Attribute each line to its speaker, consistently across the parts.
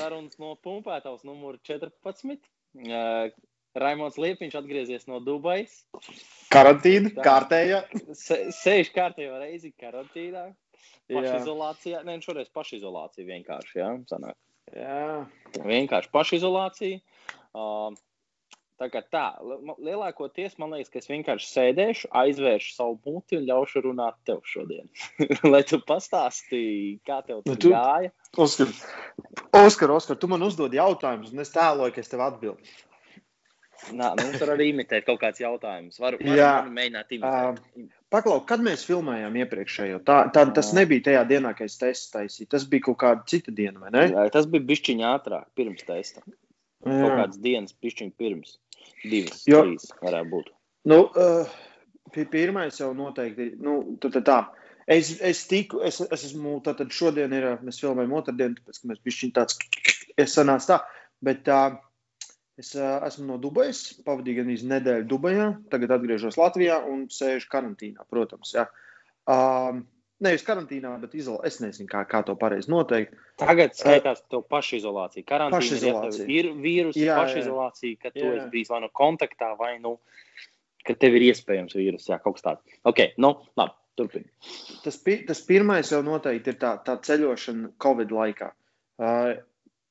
Speaker 1: sarunas no pumpētavas numuru 14. Uh, Raimons Liepiņš atgriezies no Dubajas.
Speaker 2: Karantīna, kārtējā.
Speaker 1: Se, sēž kārtējo reizi karantīnā. Pašizolācijā. Nē, nu šoreiz pašizolācija vienkārši, jā, sanāk.
Speaker 2: Jā.
Speaker 1: Vienkārši pašizolācija. Uh, Tā kā tā, lielākoties man liekas, ka es vienkārši sēdēšu, aizvēršu savu muti un ļaušu runāt tev šodien. Lai tu pastāstīji, kā tev nu, tu gāja.
Speaker 2: Oskar, Oskar, Oskar, tu man uzdod jautājumus, un es tēloju, ka es tev atbildēšu.
Speaker 1: Nā, nu, var arī imitēt kaut kāds jautājums. Var, var, Jā, mēģināt imitēt. Uh,
Speaker 2: Paklau, kad mēs filmējām iepriekšējo, tā, tā, tas nebija tajā dienā, kad es testu taisīju. Tas bija kaut kāda cita diena, vai ne?
Speaker 1: Jā, tas bija bišķiņā ātrāk, pirms testa. Kaut kādas dienas, pišķiņa pirms. Divas, jo, trīs varētu būt.
Speaker 2: Nu, uh, pirmais jau noteikti. Nu, tad, tad tā. Es, es tiku, es, es esmu, tātad šodien ir, mēs filmējam otrdien, tāpēc, ka mēs bišķiņ tāds, es sanācu tā, bet tā, uh, es uh, esmu no Dubajas, pavadīju gan īsti nedēļu Dubajā, tagad atgriežos Latvijā un sēžu karantīnā, protams, jā. Um, Nevis karantīnā, bet izolācijā. Es nezinu, kā, kā to pareizi noteikt.
Speaker 1: Tagad skaitās to pašizolāciju. Karantīna pašizolācija. ir vīrusu jā, pašizolācija, ka tu jā. esi bijis vai nu kontaktā, vai nu, ka tev ir iespējams vīrus, jā, kaut kas tāds. Ok, nu, labi, turpini.
Speaker 2: Tas, tas pirmais jau noteikti ir tā, tā ceļošana Covid laikā. Uh,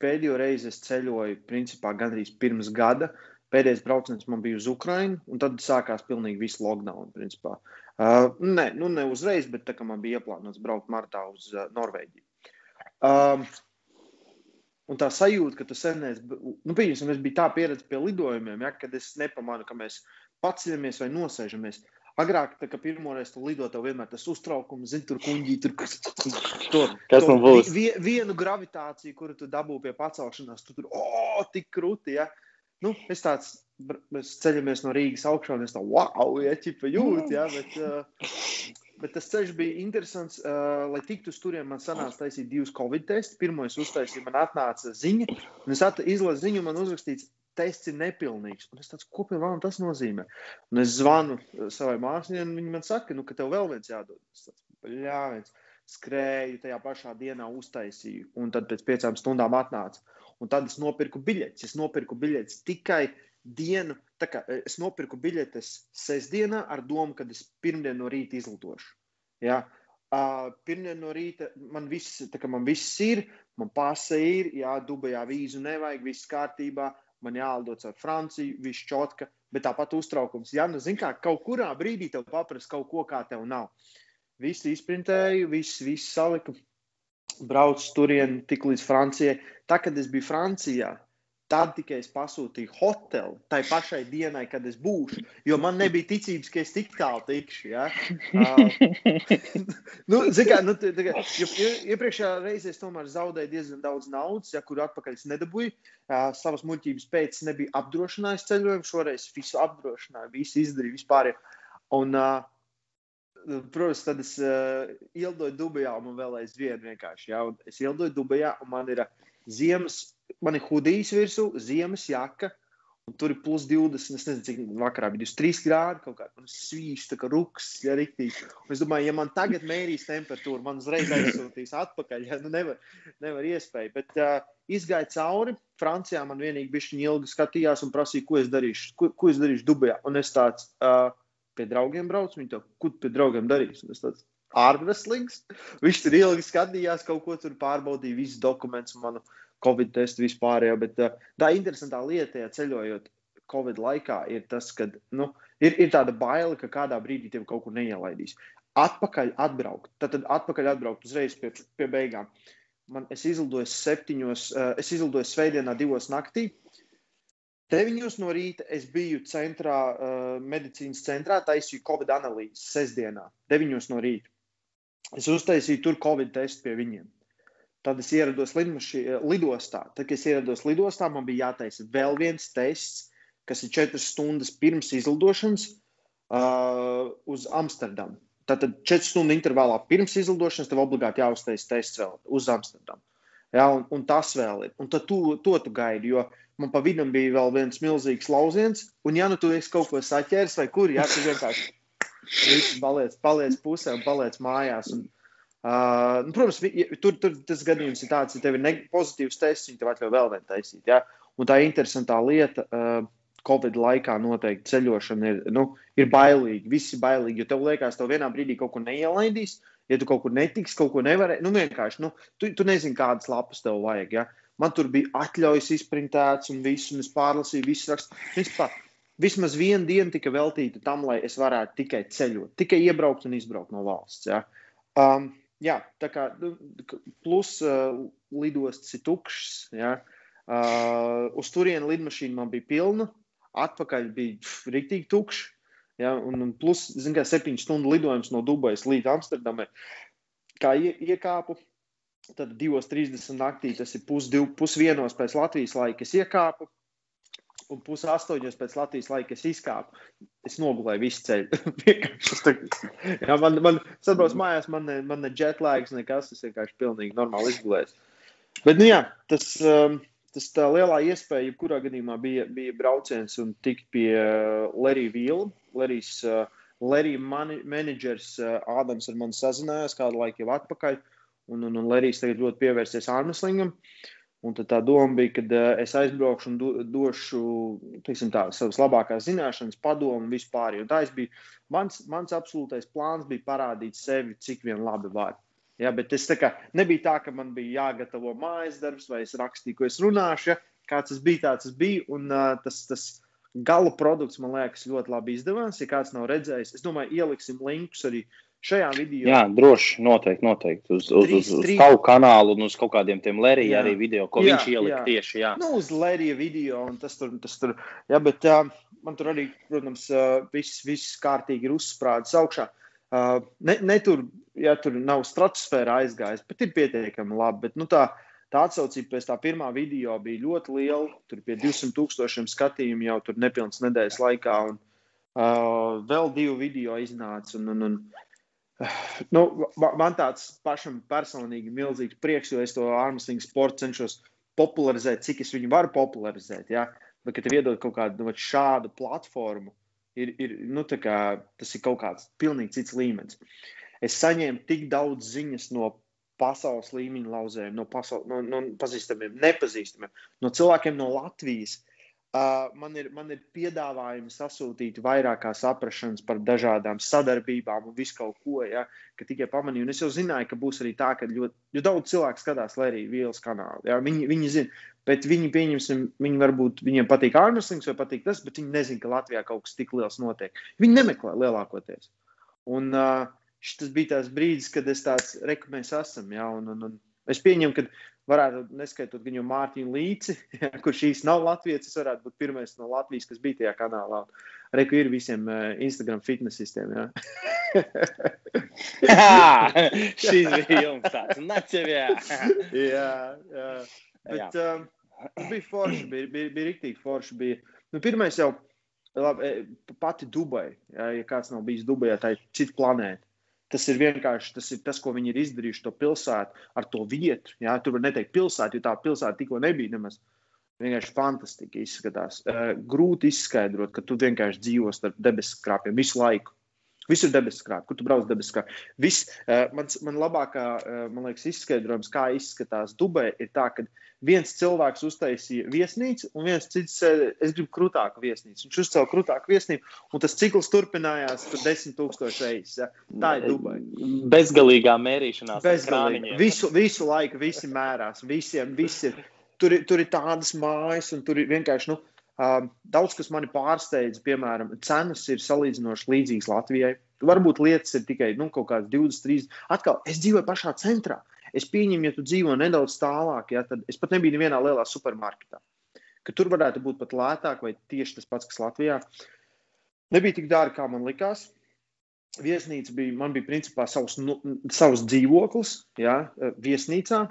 Speaker 2: pēdējo reizi es ceļoju, principā, gandrīz pirms gada. Pēdējais brauciens man bija uz Ukrajinu, un tad sākās pilnīgi viss lockdown. Principā. Uh, nē, nu ne uzreiz, bet tā kā man bija ieplānots braukt martā uz uh, Norvēģiju. Um, un tā sajūta, ka tu senēs, nu, pieņemsim, es biju tā pieredze pie lidojumiem, ja, kad es nepamanu, ka mēs paceļamies vai nosēžamies. Agrāk, tā, kad pirmo reizi tu lido, tev vienmēr tas uztraukums, zini, tur kuģī, tur
Speaker 1: to, Kas to, būs?
Speaker 2: Vi, vienu gravitāciju, kuru tu dabū pie pacelšanās, tu tur, o, oh, tik krūti, ja. Nu, es tāds mēs ceļamies no Rīgas augšā, un es tā, wow, ja ķipa jūt, ja, bet, uh, bet tas ceļš bija interesants, uh, lai tiktu uz turien man sanāca taisīt divus covid testus. Pirmo es uztaisīju, man atnāca ziņa, un es izlasu ziņu, man uzrakstīts, tests ir nepilnīgs. Un es tāds, ko pie man tas nozīmē? Un es zvanu savai māsai, un viņa man saka, nu, ka tev vēl viens jādod. Es tāds, bļāviens, skrēju tajā pašā dienā uztaisīju, un tad pēc piecām stundām atnāca. Un tad es nopirku biļetes. Es nopirku biļetes tikai uh, dienu, kā, e, es nopirku biļetes sestdienā ar domu, ka es pirmdien no rīta izlidošu. Ja? Uh, pirmdien no rīta man viss, man viss ir, man pasa ir, jā, Dubajā vīzu nevajag, viss kārtībā, man jālidots ar Franciju, viss čotka, bet tāpat uztraukums. Ja, nu, zin kā, kaut kurā brīdī tev paprast kaut ko, kā tev nav. Visi izprintēju, viss, viss saliku, braucu turien tik līdz Francijai. Tā, kad es biju Francijā, Tad tikai es pasūtīju hotelu tai pašai dienai, kad es būšu. Jo man nebija ticības, ka es tik tālu tikšu. Ja? Uh, nu, kā, nu, kā, iepriekšējā reizē es tomēr zaudēju diezgan daudz naudas, ja, kur atpakaļ es nedabūju. Uh, savas muļķības pēc nebija apdrošinājis ceļojumu. Šoreiz visu apdrošināju, visu izdarīju vispār. Un, uh, Protams, tad es uh, ielidoju Dubajā, un man vēl aizvien vienkārši. Ja? Un es ielidoju Dubajā, un man ir uh, ziemas man ir hudijs virsū, ziemas jaka. Un tur ir plus 20, es nezinu, cik vakarā bija 23 grādi. Kaut kā tur svīš, tā kā ruks, ja riktīgi. Un es domāju, ja man tagad mērīs temperatūru, man uzreiz aizsūtīs atpakaļ. Ja, nu nevar, nevar iespēja. Bet uh, izgāja cauri. Francijā man vienīgi bija ilgi skatījās un prasīja, ko es darīšu, ko, ko es darīšu Dubajā. Un es tāds uh, pie draugiem braucu, viņi to, ko pie draugiem darīs. Un es tāds ārveslīgs. Viņš tur ilgi skatījās, kaut ko tur pārbaudīja, visus dokumentus manu Covid testu vispār. Jā, bet uh, tā interesantā lieta, ja ceļojot Covid laikā, ir tas, ka nu, ir, ir tāda baila, ka kādā brīdī tev kaut kur neielaidīs. Atpakaļ atbraukt, tad, tad atpakaļ atbraukt uzreiz pie, pie beigām. Man, es izlidoju septiņos, uh, es izlidoju svētdienā, divos naktī. Deviņos no rīta es biju centrā, uh, medicīnas centrā, taisīju Covid analīzes sestdienā, deviņos no rīta. Es uztaisīju tur Covid testu pie viņiem. Tad es ierados lidmaši, lidostā. Tad, kad es ierados lidostā, man bija jātaisa vēl viens tests, kas ir četras stundas pirms izlidošanas uh, uz Amsterdamu. Tātad četru stundu intervālā pirms izlidošanas tev obligāti jāuztais tests vēl uz Amsterdamu. Ja, un, un tas vēl ir. Un tad tu, to tu gaidi, jo man pa vidam bija vēl viens milzīgs lauciens. Un, ja nu tu esi kaut ko saķēris vai kur, ja tu vienkārši paliec, paliec pusē un paliec mājās. Un, Uh, nu, protams, vi- tur, tur tas gadījums ir tāds, ja tev ir ne- pozitīvs tests, viņi tev atļauj vēl vienu taisīt. Ja? Un tā interesantā lieta, uh, Covid laikā noteikti ceļošana ir, nu, ir bailīga. Visi ir bailīgi, jo tev liekas, tev vienā brīdī kaut ko neielaidīs, ja tu kaut kur netiksi, kaut ko nevarēsi. Nu, vienkārši, nu, tu, tu nezini, kādas lapas tev vajag. Ja? Man tur bija atļaujas izprintēts un viss, un es pārlasīju visu rakstu. Vismaz viena diena tika veltīta tam, lai es varētu tikai ceļot, tikai iebraukt un izbraukt no valsts. Ja? Um, jā, tā kā nu, plus uh, lidostas ir tukšs. Ja? Uh, uz turieni lidmašīna man bija pilna, atpakaļ bija rīktīgi tukšs. Ja? Un, un plus, zin, kā septiņu stundu lidojums no Dubajas līdz Amsterdamai. Kā ie, iekāpu, tad 2.30 naktī tas ir pusdiv- pusdienos pēc Latvijas laika. Es iekāpu, un pusaustoņos pēc Latvijas laika es izkāpu. Es nogulēju visu ceļu. Jā, man, man saprot, mājās man ne, man ne jetlaiks, nekas. Es vienkārši pilnīgi normāli izgulēju. Bet, nu jā, tas, um, tas tā lielā iespēja, jebkurā gadījumā bija, bija brauciens un tikt pie uh, Lerija Vīla. Lerijs, uh, Lerija mani- menedžers uh, Ādams ar mani sazinājās kādu laiku jau atpakaļ. Un, un, un Lerijs tagad ļoti pievērsies Armslingam. Un tā doma bija, ka uh, es aizbraukšu un do, došu teiksim, tā, savas labākās zināšanas, padomu vispār. Tā es biju. Mans, mans absolūtais plāns bija parādīt sevi, cik vien labi var. Ja, bet es kā nebija tā, ka man bija jāgatavo mājas darbs, vai es rakstīju, ko es runāšu. Ja, kāds tas bija, tāds tas bija. Un uh, tas, tas gala produkts man liekas ļoti labi izdevās. Ja kāds nav redzējis, es domāju, ieliksim linkus arī šajā video.
Speaker 1: Jā, droši, noteikti, noteikti. Uz, uz, uz, uz tavu kanālu un uz kaut kādiem tiem lērija
Speaker 2: Jā.
Speaker 1: arī video, ko
Speaker 2: Jā,
Speaker 1: viņš ielika
Speaker 2: jā.
Speaker 1: tieši. Jā.
Speaker 2: Nu, uz Lērija video, un tas tur, tas tur jā, bet uh, man tur arī, protams, viss, viss kārtīgi ir uzsprādzis augšā. Ne, ne tur, ja tur nav stratosfēra aizgājis, bet ir pietiekami labi. Bet, nu, tā, tā atsaucība pēc tā pirmā video bija ļoti liela. Tur bija 200 tūkstošiem skatījumu jau tur nepilnas nedēļas laikā, un uh, vēl divi video iznāca. Un, un, un, Nu, ma- man tāds pašam personīgi milzīgs prieks, jo es to armslingu sportu cenšos popularizēt, cik es viņu varu popularizēt. Ja? Bet, kad tev iedod kaut kādu nu, šādu platformu, ir, ir, nu, kā, tas ir kaut kāds pilnīgi cits līmenis. Es saņēmu tik daudz ziņas no pasaules līmeņa lauzējiem, no, pasaul, no, no pazīstamiem, nepazīstamiem, no cilvēkiem no Latvijas. Uh, man, ir, man ir piedāvājumi sasūtīt vairāk kā saprašanas par dažādām sadarbībām un visu kaut ko, ja, ka tikai pamanīju. Un es jau zināju, ka būs arī tā, ka ļoti, daudz cilvēku skatās Lērija Vīlas kanālu. Ja, viņi, viņi zina, bet viņi, pieņemsim, viņi varbūt viņiem patīk ārmeslings vai patīk tas, bet viņi nezina, ka Latvijā kaut kas tik liels notiek. Viņi nemeklē lielākoties. Un uh, šis bija tas brīdis, kad es tāds mēs esam. Ja, un, un, un es pieņemu, ka varētu, neskaitot viņu Mārtiņu Līci, ja, kurš īsti nav Latvijas, es varētu būt pirmais no Latvijas, kas bija tajā kanālā. Reku ir visiem uh, Instagram fitnesistiem. Ja.
Speaker 1: Šis bija jums tāds nacievjā.
Speaker 2: jā, jā. Bet um, tas bija forši, bija, bija, bija riktīgi forši. Bija. Nu, pirmais jau, labi, e, pati Dubai, ja, ja kāds nav bijis Dubajā, tā ir cita planēta. Tas ir vienkārši tas, ir tas, ko viņi ir izdarījuši to pilsētu ar to vietu. Jā, tur var neteikt pilsētu, jo tā pilsēta tikko nebija nemaz. Vienkārši fantastiski izskatās. Uh, grūti izskaidrot, ka tu vienkārši dzīvo starp debesu krāpiem visu laiku. Visur debesu krāpē, kur tu brauc debesu krāpē. Viss, uh, mans, man labākā, uh, man liekas, izskaidrojums, kā izskatās Dubai, ir tā, ka viens cilvēks uztaisīja viesnīcu, un viens cits sēdēja, es gribu krūtāku viesnīcu. Viņš uzcēla krūtāku viesnīcu, un tas cikls turpinājās tur desmit tūkstoši reizes. Ja? Tā ir Dubai.
Speaker 1: Bezgalīgā mērīšanās.
Speaker 2: Bezgalīgi. Visu, visu laiku visi mērās, visiem, visi. Tur, ir- tur ir tādas mājas, un tur ir vienkārši, nu, daudz kas mani pārsteidz, piemēram, cenas ir salīdzinoši līdzīgas Latvijai. Varbūt lietas ir tikai, nu, kaut kādas 20, 30. Atkal, es dzīvoju pašā centrā. Es pieņemu, ja tu dzīvo nedaudz tālāk, ja, tad es pat nebiju nevienā lielā supermarketā. Ka tur varētu būt pat lētāk, vai tieši tas pats, kas Latvijā. Nebija tik dārgi, kā man likās. Viesnīca bija, man bija principā savs, nu, savs dzīvoklis, ja, viesnīcā,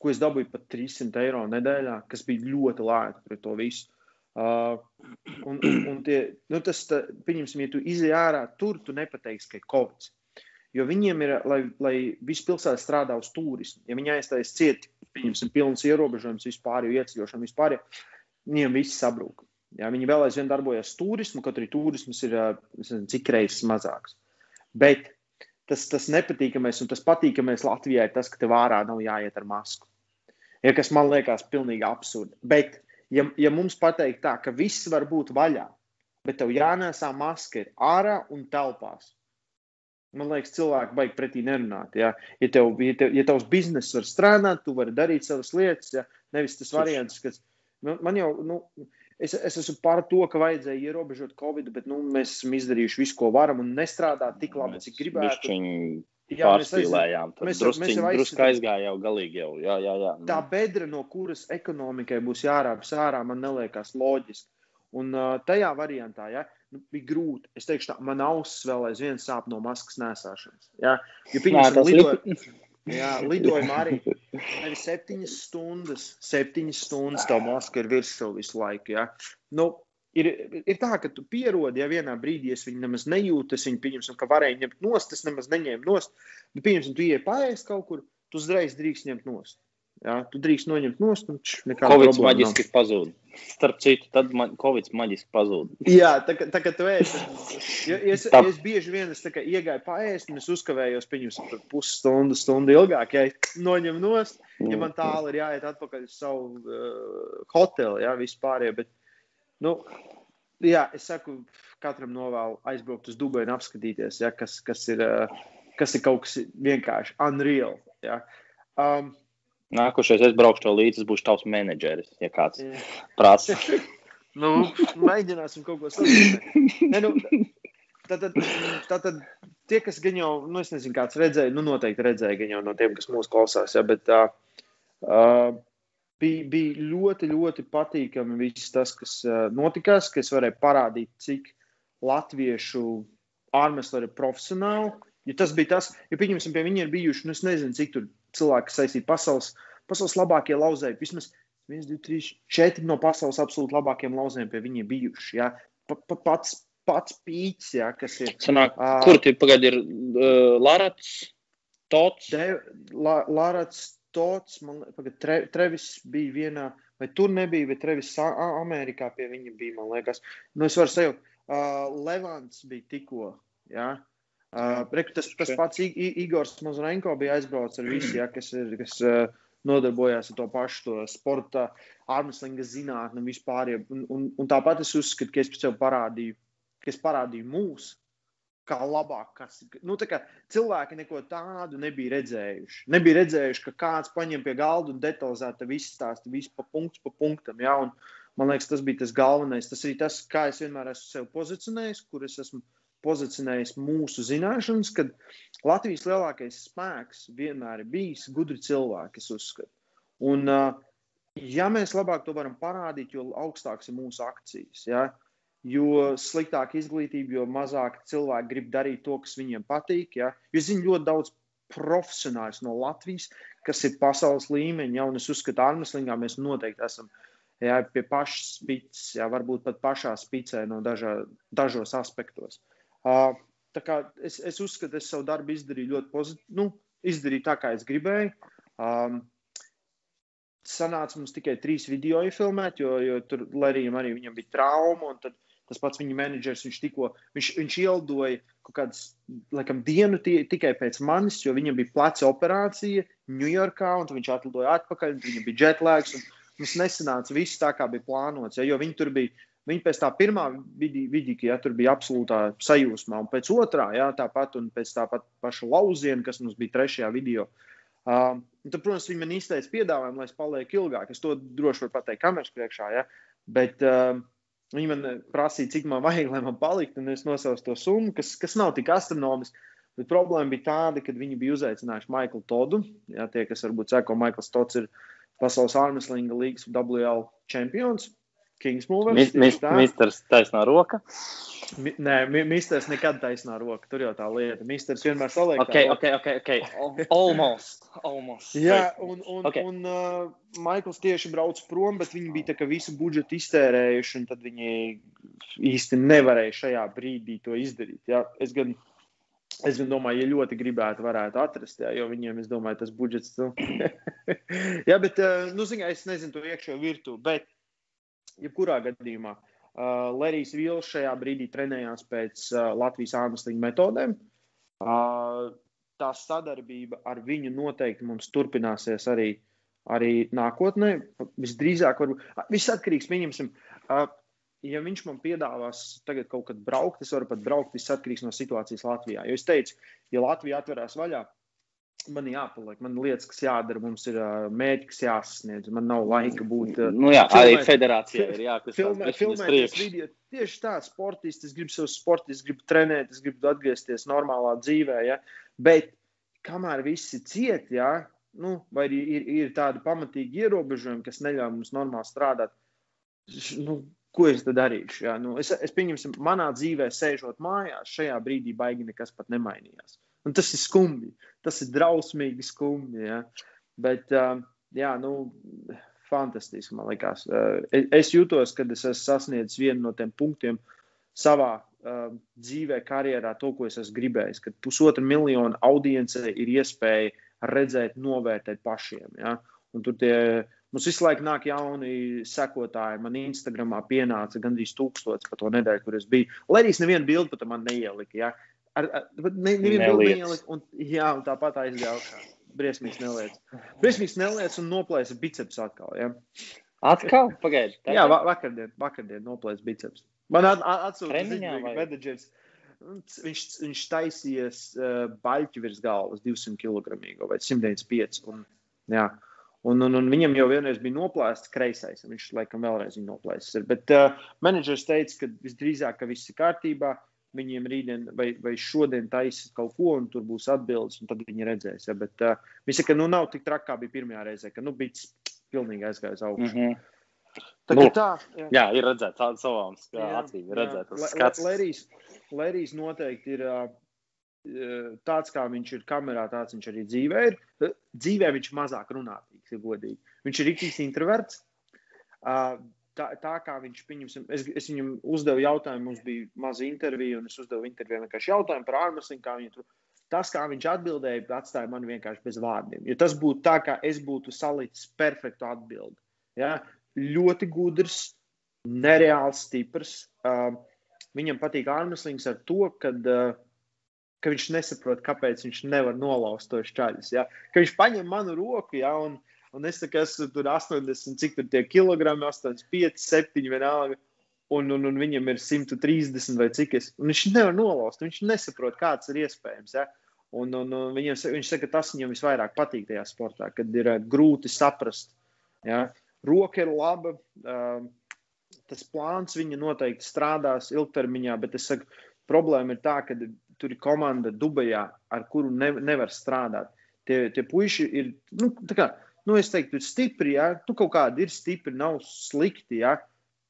Speaker 2: ko es dabūju pat 300 eiro nedēļā, kas bija ļoti lēti pret to visu. Uh, un, un, tie, nu tas, tā, pieņemsim, ja tu izej ārā, tur tu nepateiksi, ka ir Covid. Jo viņiem ir, lai, lai viss pilsēta strādā uz turismu. Ja viņi aizstājas cieti, pieņemsim, pilns ierobežojums vispār, jo ieceļošana vispār, viņiem viss sabrūk. Ja, viņi vēl aizvien darbojas turismu, kaut arī turisms ir nezinu, cik reizes mazāks. Bet tas, tas nepatīkamais un tas patīkamais Latvijai ir tas, ka tev ārā nav jāiet ar masku. Ja, kas man liekas pilnīgi absurdi. Bet, ja, ja mums pateikt tā, ka viss var būt vaļā, bet tev jānēsā maska ir ārā un telpās, Man liekas, cilvēki baigi pretī nerunāt. Ja, ja, tev, ja, tev, ja tavs bizness var strādāt, tu vari darīt savas lietas. Ja, nevis tas variants, kas man, man jau, nu, es, es esmu par to, ka vajadzēja ierobežot Covid, bet nu, mēs esam izdarījuši visu, ko varam un nestrādāt tik labi, cik gribētu.
Speaker 1: Jā, pārspīlējām. Mēs, mēs, mēs jau drusku aizgājām, jau galīgi jau. Jā, jā, jā.
Speaker 2: Tā bedra, no kuras ekonomikai būs jārāpjas ārā, man liekas loģiski. Un uh, tajā variantā, ja, nu, bija grūti. Es teikšu, tā, man ausis vēl aizvien sāp no maskas nesāšanas. Ja, jo pieņemsim, lidoja, jā, lidojumā arī nevis septiņas stundas, septiņas stundas tā maska ir virsū visu laiku. Ja. Nu, ir, ir tā, ka tu pierodi, ja vienā brīdī es viņu nemaz nejūtu, es viņu pieņemsim, ka varēju ņemt nost, es nemaz neņēmu nost. Bet, pieņemsim, tu ieej paēst kaut kur, tu uzreiz drīkst ņemt nost. Jā, tu drīkst noņemt nost, un
Speaker 1: Covid maģiski pazūd. Starp citu, tad man Covid maģiski pazūd.
Speaker 2: Jā, tā, tā kā tu ēsi. Ja, es, ja es bieži vien es iegāju paēst, un es uzkavējos viņus pusstundu, stundu ilgāk, ja noņem nost, ja man tālu ir jāiet atpakaļ uz savu uh, hoteli, jā, vispār, ja, bet, nu, jā, es saku, katram novēlu aizbraukt uz Dubaju un apskatīties, ja, kas, kas, ir, uh, kas ir kaut kas vienkārši unreal, ja. Um,
Speaker 1: Nākošais es braukšu līdzi, būšu tavs menedžeris, ja kāds Jā. prasa.
Speaker 2: nu, mēģināsim kaut ko sadarīt. Nu, tad, tad, tad, tad tie, kas gan jau, nu, es nezinu, kāds redzēja, nu, noteikti redzēja gan jau no tiem, kas mūs klausās, ja, bet uh, uh, bija, bija ļoti, ļoti patīkami viss tas, kas uh, notikās, ka es varēju parādīt, cik latviešu ārmesleri ir profesionāli. Ja tas bija tas, ja pieņemsim, pie viņiem ir bijuši, nu, es nezinu, cik tur cilvēki saistīti pasaules, pasaules labākie lauzēji. Vismaz 1, 2, 3, 4 no pasaules absolūti labākajiem lauzējiem pie viņiem bijuši. Ja? Pa, pa, pats, pats pīķis, ja, kas ir.
Speaker 1: Sanāk, uh, kur tie pagaidi ir uh, Larats, Tots?
Speaker 2: De, la, Larats, Tots, man liekas, tre, Trevis bija vienā, vai tur nebija, vai Trevis Amerikā pie viņa bija, man liekas. Nu, es varu sajaukt, uh, Levants bija tikko, ja? Uh, reku, tas, tas pats Igors Mazurenko bija aizbraucis ar visu, ja, kas, ir, kas uh, nodarbojās ar to pašu to sporta, armslinga zinātni un vispār. Un, un, un tāpat es uzskatu, ka es sev parādīju, ka es parādīju mūsu. Kā labāk, kas nu, kā cilvēki neko tādu nebija redzējuši. Nebija redzējuši, ka kāds paņem pie galda un detalizēti visu stāstu, visu pa punktu pa punktam. Ja? Un, man liekas, tas bija tas galvenais. Tas arī tas, kā es vienmēr esmu sev pozicionējis, kur es esmu pozicionējis mūsu zināšanas, kad Latvijas lielākais spēks vienmēr ir bijis gudri cilvēki, es uzskatu. Un, ja mēs labāk to varam parādīt, jo augstāks ir mūsu akcijas, ja? Jo sliktāka izglītība, jo mazāk cilvēki grib darīt to, kas viņiem patīk. Ja? Jo zinu ļoti daudz profesionāļus no Latvijas, kas ir pasaules līmeņa, ja? un es uzskatu, ka Armstrongā mēs noteikti esam ja, pie pašas spīdus, ja? varbūt pat pašā spīdē no dažā, dažos aspektos. Uh, es, es uzskatu, ka es savu darbu izdarīju ļoti pozitīvi, nu, izdarīju tā, kā es gribēju. Um, sanāca mums tikai trīs video iefilmēt, jo, jo tur Lerijam arī viņam bija trauma. Tad tas pats viņa menedžers, viņš tikko viņš, viņš ieldoja kaut kādas, laikam, dienu tie, tikai pēc manis, jo viņam bija pleca operācija Ņujorkā, un viņš atlidoja atpakaļ, viņam bija jetlēks. Mums nesanāca viss tā, kā bija plānots. Ja, jo viņi tur bija Viņi pēc tā pirmā vidīka, ja tur bija absolūtā sajūsmā, un pēc otrā, ja tāpat, un pēc tā paša lauziena, kas mums bija trešajā video. Uh, tad, protams, viņi man izteica piedāvājumu, lai es palieku ilgāk. Es to droši varu pateikt kameras priekšā, ja? bet uh, viņi man prasīja, cik man vajag, lai man paliktu, un es nosaucu to summu, kas, kas nav tik astronomiski. Bet problēma bija tāda, ka viņi bija uzaicinājuši Maiklu Todu. Jā, tie, kas varbūt seko, Maikls Tots ir pasaules ārmeslinga līgas WL čempions. Kingsmovers.
Speaker 1: Misters taisnā roka.
Speaker 2: Mi, nē, misters nekad taisnā roka. Tur jau tā lieta. Misters vienmēr saliek.
Speaker 1: Ok, ok, ok. okay. Almost. Almost.
Speaker 2: Jā, un, un, okay. un uh, Maikls tieši brauc prom, bet viņi bija tā, visu budžetu iztērējuši, un tad viņi īsti nevarēja šajā brīdī to izdarīt. Jā. Es gan Es domāju, ja ļoti gribētu, varētu atrast, jā, jo viņiem, es domāju, tas budžets. Nu. jā, bet, uh, nu, zināmā, es nezinu to iekšējo virtuvi, bet jebkurā gadījumā. Uh, Lerijs Vils šajā brīdī trenējās pēc uh, Latvijas ārmestīņa metodēm. Uh, tā sadarbība ar viņu noteikti mums turpināsies arī, arī nākotnē. Visdrīzāk, varbūt, viss atkarīgs, pieņemsim, uh, ja viņš man piedāvās tagad kaut kad braukt, es varu pat braukt, viss atkarīgs no situācijas Latvijā. Jo es teicu, ja Latvija atverās vaļā, man jāpaliek, man lietas, kas jādara, mums ir mērķi, kas jāsasniedz. Man nav laika būt.
Speaker 1: Nu jā, filmēt, arī federācijā ir jākustās.
Speaker 2: Filmē, filmēties video. Tieši tā, sportists, es gribu sev sportistu, es gribu trenēt, es gribu atgriezties normālā dzīvē, ja? bet kamēr visi ciet, ja? nu, vai ir, ir tādi pamatīgi ierobežojumi, kas neļauj mums normāli strādāt, nu, ko es tad darīšu? Ja? Nu, es, es pieņemsim, manā dzīvē, sēžot mājās, šajā brīdī baigi nekas pat nemainījās. Un tas ir skumji. Tas ir drausmīgi skumji. Ja? Bet, uh, jā, nu, fantastiski man liekas. Uh, es jūtos, kad es esmu sasniedzis vienu no tiem punktiem savā uh, dzīvē, karjerā, to, ko es esmu gribējis. Kad pusotra miljona audiencei ir iespēja redzēt, novērtēt pašiem. Ja? Un tur tie, mums visu laiku nāk jauni sekotāji. Man Instagramā pienāca gandrīz tūkstots par to nedēļu, kur es biju. Lai arī es nevienu bildi pat man neieliku. Ja? Ar, ar, ne, nevienu bildi neieliku. Un, jā, un tāpat aizgāja. Briesmīgs neliec. Briesmīgs neliec un noplēsa biceps atkal. Ja?
Speaker 1: Atkal? Pagaidiet.
Speaker 2: Jā, va vakardien, vakardien noplēsa biceps. Man atsūta ziņa, viņš, viņš taisījies uh, baļķi virs galvas, 200 kg vai 195. Un, jā. Un, un, un viņam jau vienreiz bija noplēsts kreisais, un viņš laikam vēlreiz viņu noplēsis. Bet uh, menedžers teica, ka visdrīzāk, ka viss ir kārtībā viņiem rītdien vai, vai šodien taisīs kaut ko, un tur būs atbildes, un tad viņi redzēs. Ja? Bet uh, viņi saka, ka nu, nav tik traki, kā bija pirmajā reizē, ka nu, bija pilnīgi aizgājis augšā. Mm -hmm. Tā,
Speaker 1: nu,
Speaker 2: tā,
Speaker 1: jā. jā, ir redzēts tādu savām acīm.
Speaker 2: Lērijas, noteikti ir uh, tāds, kā viņš ir kamerā, tāds viņš arī dzīvē ir. Dzīvē viņš mazāk runātīgs, ja godīgi. Viņš ir rīktīgs introverts. Uh, tā, tā kā viņš pieņemsim, es, es viņam uzdevu jautājumu, mums bija maza intervija, un es uzdevu interviju vienkārši jautājumu par ārmesliņu, kā viņi tur. Tas, kā viņš atbildēja, atstāja mani vienkārši bez vārdiem. Jo tas būtu tā, kā es būtu salicis perfektu atbildi. Ja? Ļoti gudrs, nereāls, stiprs. Uh, viņam patīk ārmeslings ar to, kad, uh, ka viņš nesaprot, kāpēc viņš nevar nolauzt to šķaļus. Ja? Ka viņš paņem manu roku ja, un, Un es saku, esmu tur 80, cik tur tie kilogrami, 85, 7 vienalga. Un, un, un viņam ir 130 vai cik es. Un viņš nevar nolauzt, viņš nesaprot, kāds ir iespējams. Ja? Un, un, un viņam, viņš saka, tas viņam visvairāk patīk tajā sportā, kad ir uh, grūti saprast. Ja? Roka ir laba, uh, tas plāns viņa noteikti strādās ilgtermiņā, bet es saku, problēma ir tā, ka tur ir komanda Dubajā, ar kuru ne, nevar strādāt. Tie, tie puiši ir, nu, tā kā nu, es teiktu, ir stipri, ja tu kaut kādi ir stipri, nav slikti, ja,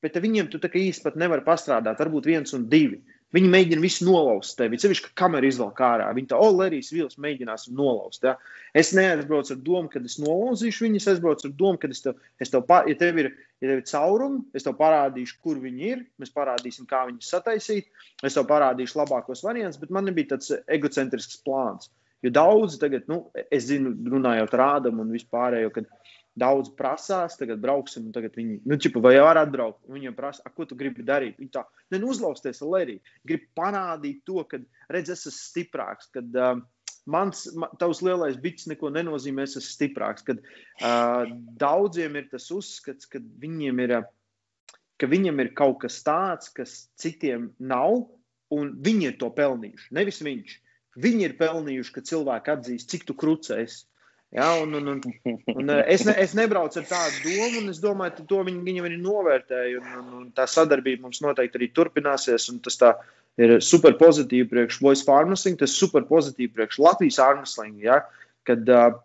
Speaker 2: bet viņiem tu tā kā īsti pat nevar pastrādāt, varbūt viens un divi. Viņi mēģina visu nolauzt tevi. Ceļš, ka kamera izvelk ārā. Viņi tā, o, Lērijas vīls mēģinās nolauzt. Ja? Es neaizbraucu ar domu, ka es nolauzīšu viņus. Es aizbraucu ar domu, ka es tev, es tev ja tev ir, ja tev ir caurumi, es tev parādīšu, kur viņi ir. Mēs parādīsim, kā viņus sataisīt. Es tev parādīšu labākos variantus, bet man nebija tāds egocentrisks plāns. Jo daudz tagad, nu, es zinu, runājot ar Ādamu un vispārējo, kad daudz prasās, tagad brauksim, un tagad viņi, nu, čipa, vai var atbraukt? Viņiem prasa, ko tu gribi darīt? Viņi tā, ne, nu, uzlausties, Lerī, grib parādīt to, ka, redz, es esmu stiprāks, kad uh, mans, man, tavs lielais biks neko nenozīmē, es esmu stiprāks, kad uh, daudziem ir tas uzskats, ka viņiem ir, ka viņam ir kaut kas tāds, kas citiem nav, un viņi ir to pelnījuši, nevis viņš. Viņi ir pelnījuši, ka cilvēki atzīst, cik tu krucēs. Ja, un, un, un, un es, ne, es nebraucu ar tādu domu, un es domāju, ka to viņi, viņi arī novērtēja. Un, un, un tā sadarbība mums noteikti arī turpināsies. Tas ir super pozitīvi priekš Voice Farming, tas ir super pozitīvi priekš Latvijas Armstrong. Ja, kad uh,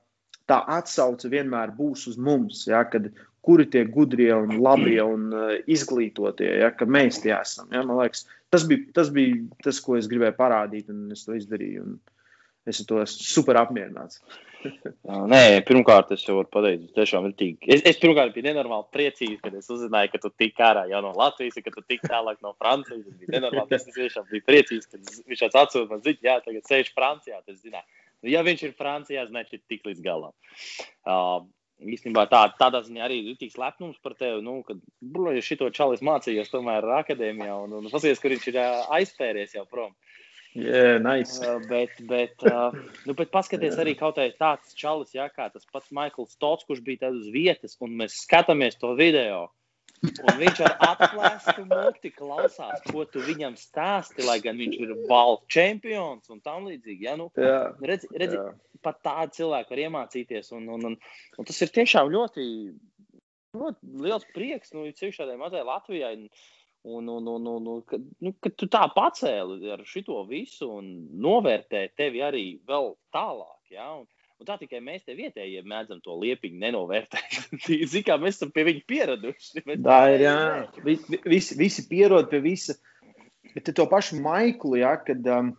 Speaker 2: tā atsauce vienmēr būs uz mums, ja, kad kuri tie gudrie un labie un uh, izglītotie, ja, ka mēs tie esam. Ja, man liekas, tas bija, tas bija tas, ko es gribēju parādīt, un es to izdarīju. Es ar to esmu super apmierināts.
Speaker 1: Nē, pirmkārt, es jau varu pateikt, tas tiešām ir tik. Es, es pirmkārt biju nenormāli priecīgs, kad es uzzināju, ka tu tik ārā jau no Latvijas, ka tu tik tālāk no Francijas. Es biju nenormāli, es tiešām biju priecīgs, ka viņš tāds atsūta man ziņu, jā, tagad sēž Francijā. Tas, zinā, ja viņš ir Francijā, значит, tik līdz galam. Uh, īstenībā tā, tādā ziņā arī ir tik lepnums par tevi, nu, ka ja šito čalis mācījos tomēr akadēmijā un, un pasies, kur viņš ir aizpēries jau prom.
Speaker 2: Yeah, nice.
Speaker 1: Uh, bet, bet, uh, nu, bet paskaties arī kaut kā tāds čalis, jā, kā tas pats Maikls Tots, kurš bija uz vietas, un mēs skatāmies to video. Un viņš ar atklāstu muti klausās, ko tu viņam stāsti, lai gan viņš ir balvu čempions un tam līdzīgi. Ja? Nu,
Speaker 2: Jā,
Speaker 1: redzi, redzi,
Speaker 2: jā.
Speaker 1: pat tādu cilvēku var iemācīties. Un, un, un, un tas ir tiešām ļoti, ļoti liels prieks. Nu, Ceļš šādai mazai Latvijai. Un, un, un, un, un, kad, nu, kad tu tā pacēli ar šo visu un novērtē tevi arī vēl tālāk. Ja? Un, un tā tikai mēs te vietējie mēdzam to liepiņu nenovērtēt. Zini, kā mēs esam pie viņa pieraduši. Bet,
Speaker 2: Tā ir. Jā. Vi- vi- Visi, visi pierod pie visa. Bet to pašu Maiklu, ja, kad um,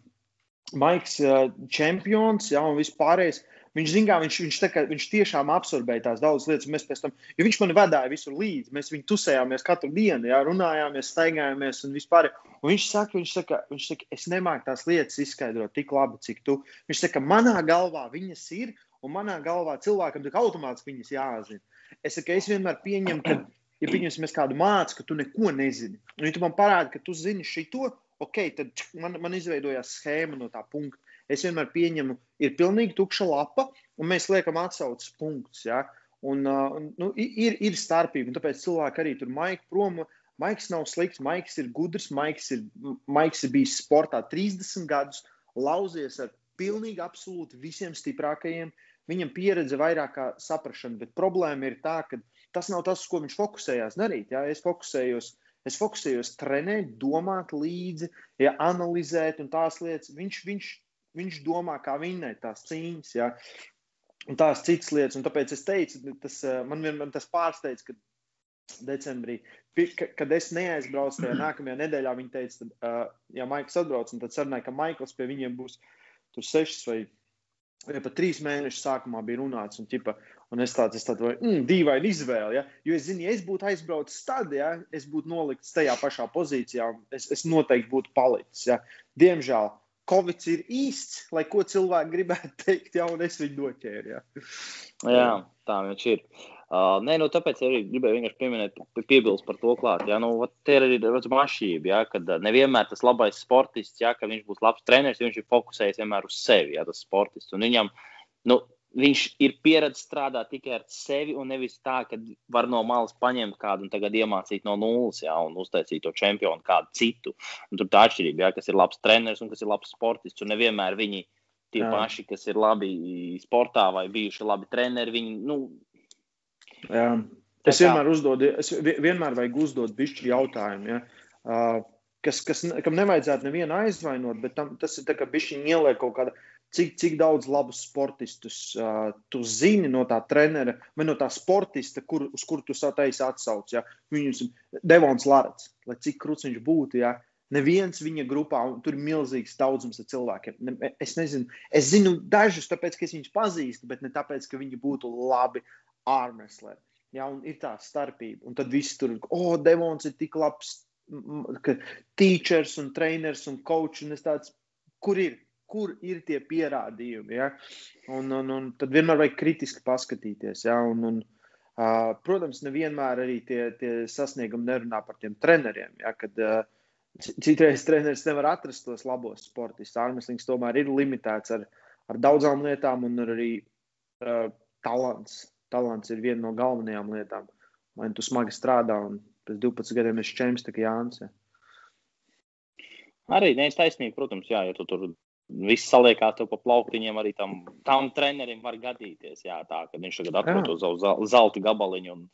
Speaker 2: Maiks uh, čempions, ja, un vispārējais. Viņš, zin, kā, viņš, viņš, kā, viņš tiešām absorbēja tās daudzas lietas. un Mēs pēc tam, jo viņš man vadīja visur līdzi. Mēs viņu tusējāmies katru dienu, jā, runājāmies, staigājāmies un vispār. Un viņš saka, viņš saka, viņš saka, es nemāku tās lietas izskaidrot tik labi, cik tu. Viņš saka, manā galvā viņas ir, un manā galvā cilvēkam tik automātiski viņas jāzina. Es saku, es vienmēr pieņemu, ka, ja pieņemsim, kādu mācu, ka tu neko nezini. Un, ja tu man parādi, ka tu zini šito, ok, tad man, man izveidojās schēma no tā punkta. Es vienmēr pieņemu, ir pilnīgi tukša lapa, un mēs liekam atsauces punktus. Ja? Un, uh, nu, ir, ir starpība, un tāpēc cilvēki arī tur maika prom. Maiks nav slikts, Maiks ir gudrs, Maiks ir, Maiks ir bijis sportā 30 gadus, lauzies ar pilnīgi absolūti visiem stiprākajiem. Viņam pieredze vairāk kā saprašana, bet problēma ir tā, ka tas nav tas, uz ko viņš fokusējās darīt. Ja? Es fokusējos, es fokusējos trenēt, domāt līdzi, ja, analizēt un tās lietas. Viņš, viņš, viņš domā, kā vinnēt tās cīņas. Ja? Un tās citas lietas, un tāpēc es teicu, tas, eh, man vienmēr tas pārsteidz, ka decembrī, ka- kad es neaizbraucu tajā nākamajā nedēļā, viņi teica, tad, uh, ja Maikls atbrauc, tad sarunāja, ka Maikls pie viņiem būs tur sešas vai, vai pat trīs mēnešus sākumā bija runāts, un, ķipa, un es tāds, es tādu, mm, dīvainu izvēli, ja? jo es zinu, ja es būtu aizbraucis tad, ja, es būtu nolikts tajā pašā pozīcijā, un es, es noteikti būtu palicis, ja? Diemžēl. Covid ir īsts, lai ko cilvēki gribētu teikt, jau es viņu noķēru. Ja.
Speaker 1: Jā, tā viņš ir. Uh, nē, nu, tāpēc arī gribēju vienkārši pieminēt, pie- piebilst par to klāt. Jā, nu, te ir arī mašība, jā, kad nevienmēr tas labais sportists, jā, ka viņš būs labs treneris, viņš ir fokusējis vienmēr uz sevi, jā, tas sportists. Un viņam, nu, viņš ir pieredzējis strādāt tikai ar sevi, un nevis tā, ka var no malas paņemt kādu un tagad iemācīt no nulles, jā, un uztaisīt to čempionu kādu citu. Un tur tā atšķirība, jā, kas ir labs treneris un kas ir labs sportists, un nevienmēr viņi tie
Speaker 2: Jā.
Speaker 1: paši, kas ir labi sportā vai bijuši labi treneri, viņi, nu,
Speaker 2: Jā. Es
Speaker 1: kā-
Speaker 2: vienmēr uzdodu, es vi- vienmēr vajag uzdot bišķi jautājumu, ja? uh, kas, kas, kam nevajadzētu nevienu aizvainot, bet tam, tas ir tā, ka bišķi ieliek kaut kāda, cik, cik daudz labus sportistus uh, tu zini no tā trenera vai no tā sportista, kur, uz kuru tu sataisi atsauc. Ja? Viņus Devons Larats, lai cik krūts viņš būtu, ja? Neviens viņa grupā, un tur ir milzīgs daudzums ar cilvēkiem. Ne, es nezinu, es zinu dažus, tāpēc, ka es viņus pazīstu, bet ne tāpēc, ka viņi būtu labi ārmesleri. Ja, un ir tā starpība. Un tad viss tur oh, Devons ir tik labs, teachers un treneris un coach. Un tāds, kur ir? Kur ir tie pierādījumi? Ja? Un, un, un tad vienmēr vajag kritiski paskatīties. Ja? Un, un, uh, protams, nevienmēr arī tie, tie sasniegumi nerunā par tiem treneriem. Ja? Kad, uh, ci- Citreiz treneris nevar atrast tos labos sportistus. Ārmeslings tomēr ir limitēts ar, ar daudzām lietām, un ar arī uh, talants. Talants ir viena no galvenajām lietām. Vai tu smagi strādā, un pēc 12 gadiem esi čempions, tā kā Jānis. Ja.
Speaker 1: Arī nē, taisnība, protams, jā, ja tu tur viss saliekās tev pa plauktiņiem, arī tam, tam trenerim var gadīties. Jā, tā, kad viņš tagad atrod to savu zel- zelta gabaliņu un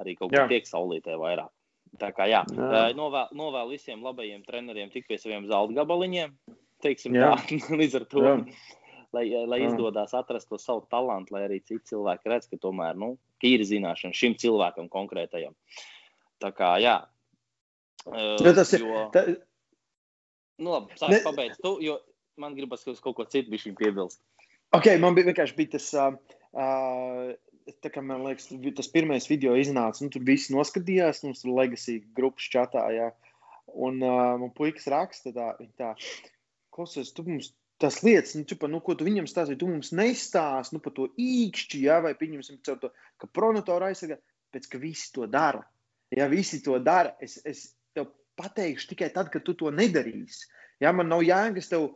Speaker 1: arī kaut kā tiek saulītē vairāk. Tā kā jā,
Speaker 2: Jā.
Speaker 1: jā. novēl, novēl visiem labajiem treneriem tik pie saviem zelta gabaliņiem. Teiksim,
Speaker 2: Jā.
Speaker 1: tā, līdz ar to,
Speaker 2: Jā.
Speaker 1: lai, lai
Speaker 2: Jā.
Speaker 1: izdodas atrast to savu talantu, lai arī citi cilvēki redz, ka tomēr nu, ir zināšana šim cilvēkam konkrētajam. Tā kā jā. Uh,
Speaker 2: Jo tas ir-
Speaker 1: jo-
Speaker 2: Tā,
Speaker 1: Nu, labi, sāc
Speaker 2: Ne-
Speaker 1: pabeigt tu, jo man gribas uz kaut ko citu bišķiņ piebilst.
Speaker 2: okay, man bija vienkārši bija tas. Uh, uh, Tā kā man liekas, tas pirmais video iznāca, nu, tur viss noskatījās, mums tur legacy grupas čatā, jā. Un uh, man puikas raksta tā, tā, klausies, tu mums tas lietas, nu, čipa, nu, ko tu viņam stāstīji, tu mums nestāsti, nu, par to īkšķi, jā, vai pieņemsim to, ka pronatoru aizsargā, pēc ka visi to dara. Ja visi to dara, es, es tev pateikšu tikai tad, kad tu to nedarīsi. Ja, man nav jēgas tev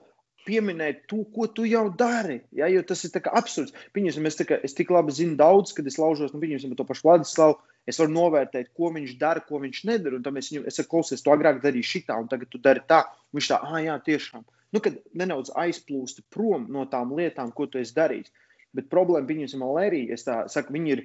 Speaker 2: pieminēt to, ko tu jau dari. Ja, jo tas ir absurds. Pieņemsim, es, kā, es tik labi zinu daudz, kad es laužos, nu, pieņemsim, to pašu Vladislavu. Es varu novērtēt, ko viņš dara, ko viņš nedara. Un tam es viņam saku, klausies, tu agrāk darīji šitā, un tagad tu dari tā. Un viņš tā, ah, jā, tiešām. Nu, kad nedaudz aizplūsti prom no tām lietām, ko tu esi darījis. Bet problēma, pieņemsim, Lērija, es tā saku, viņi ir,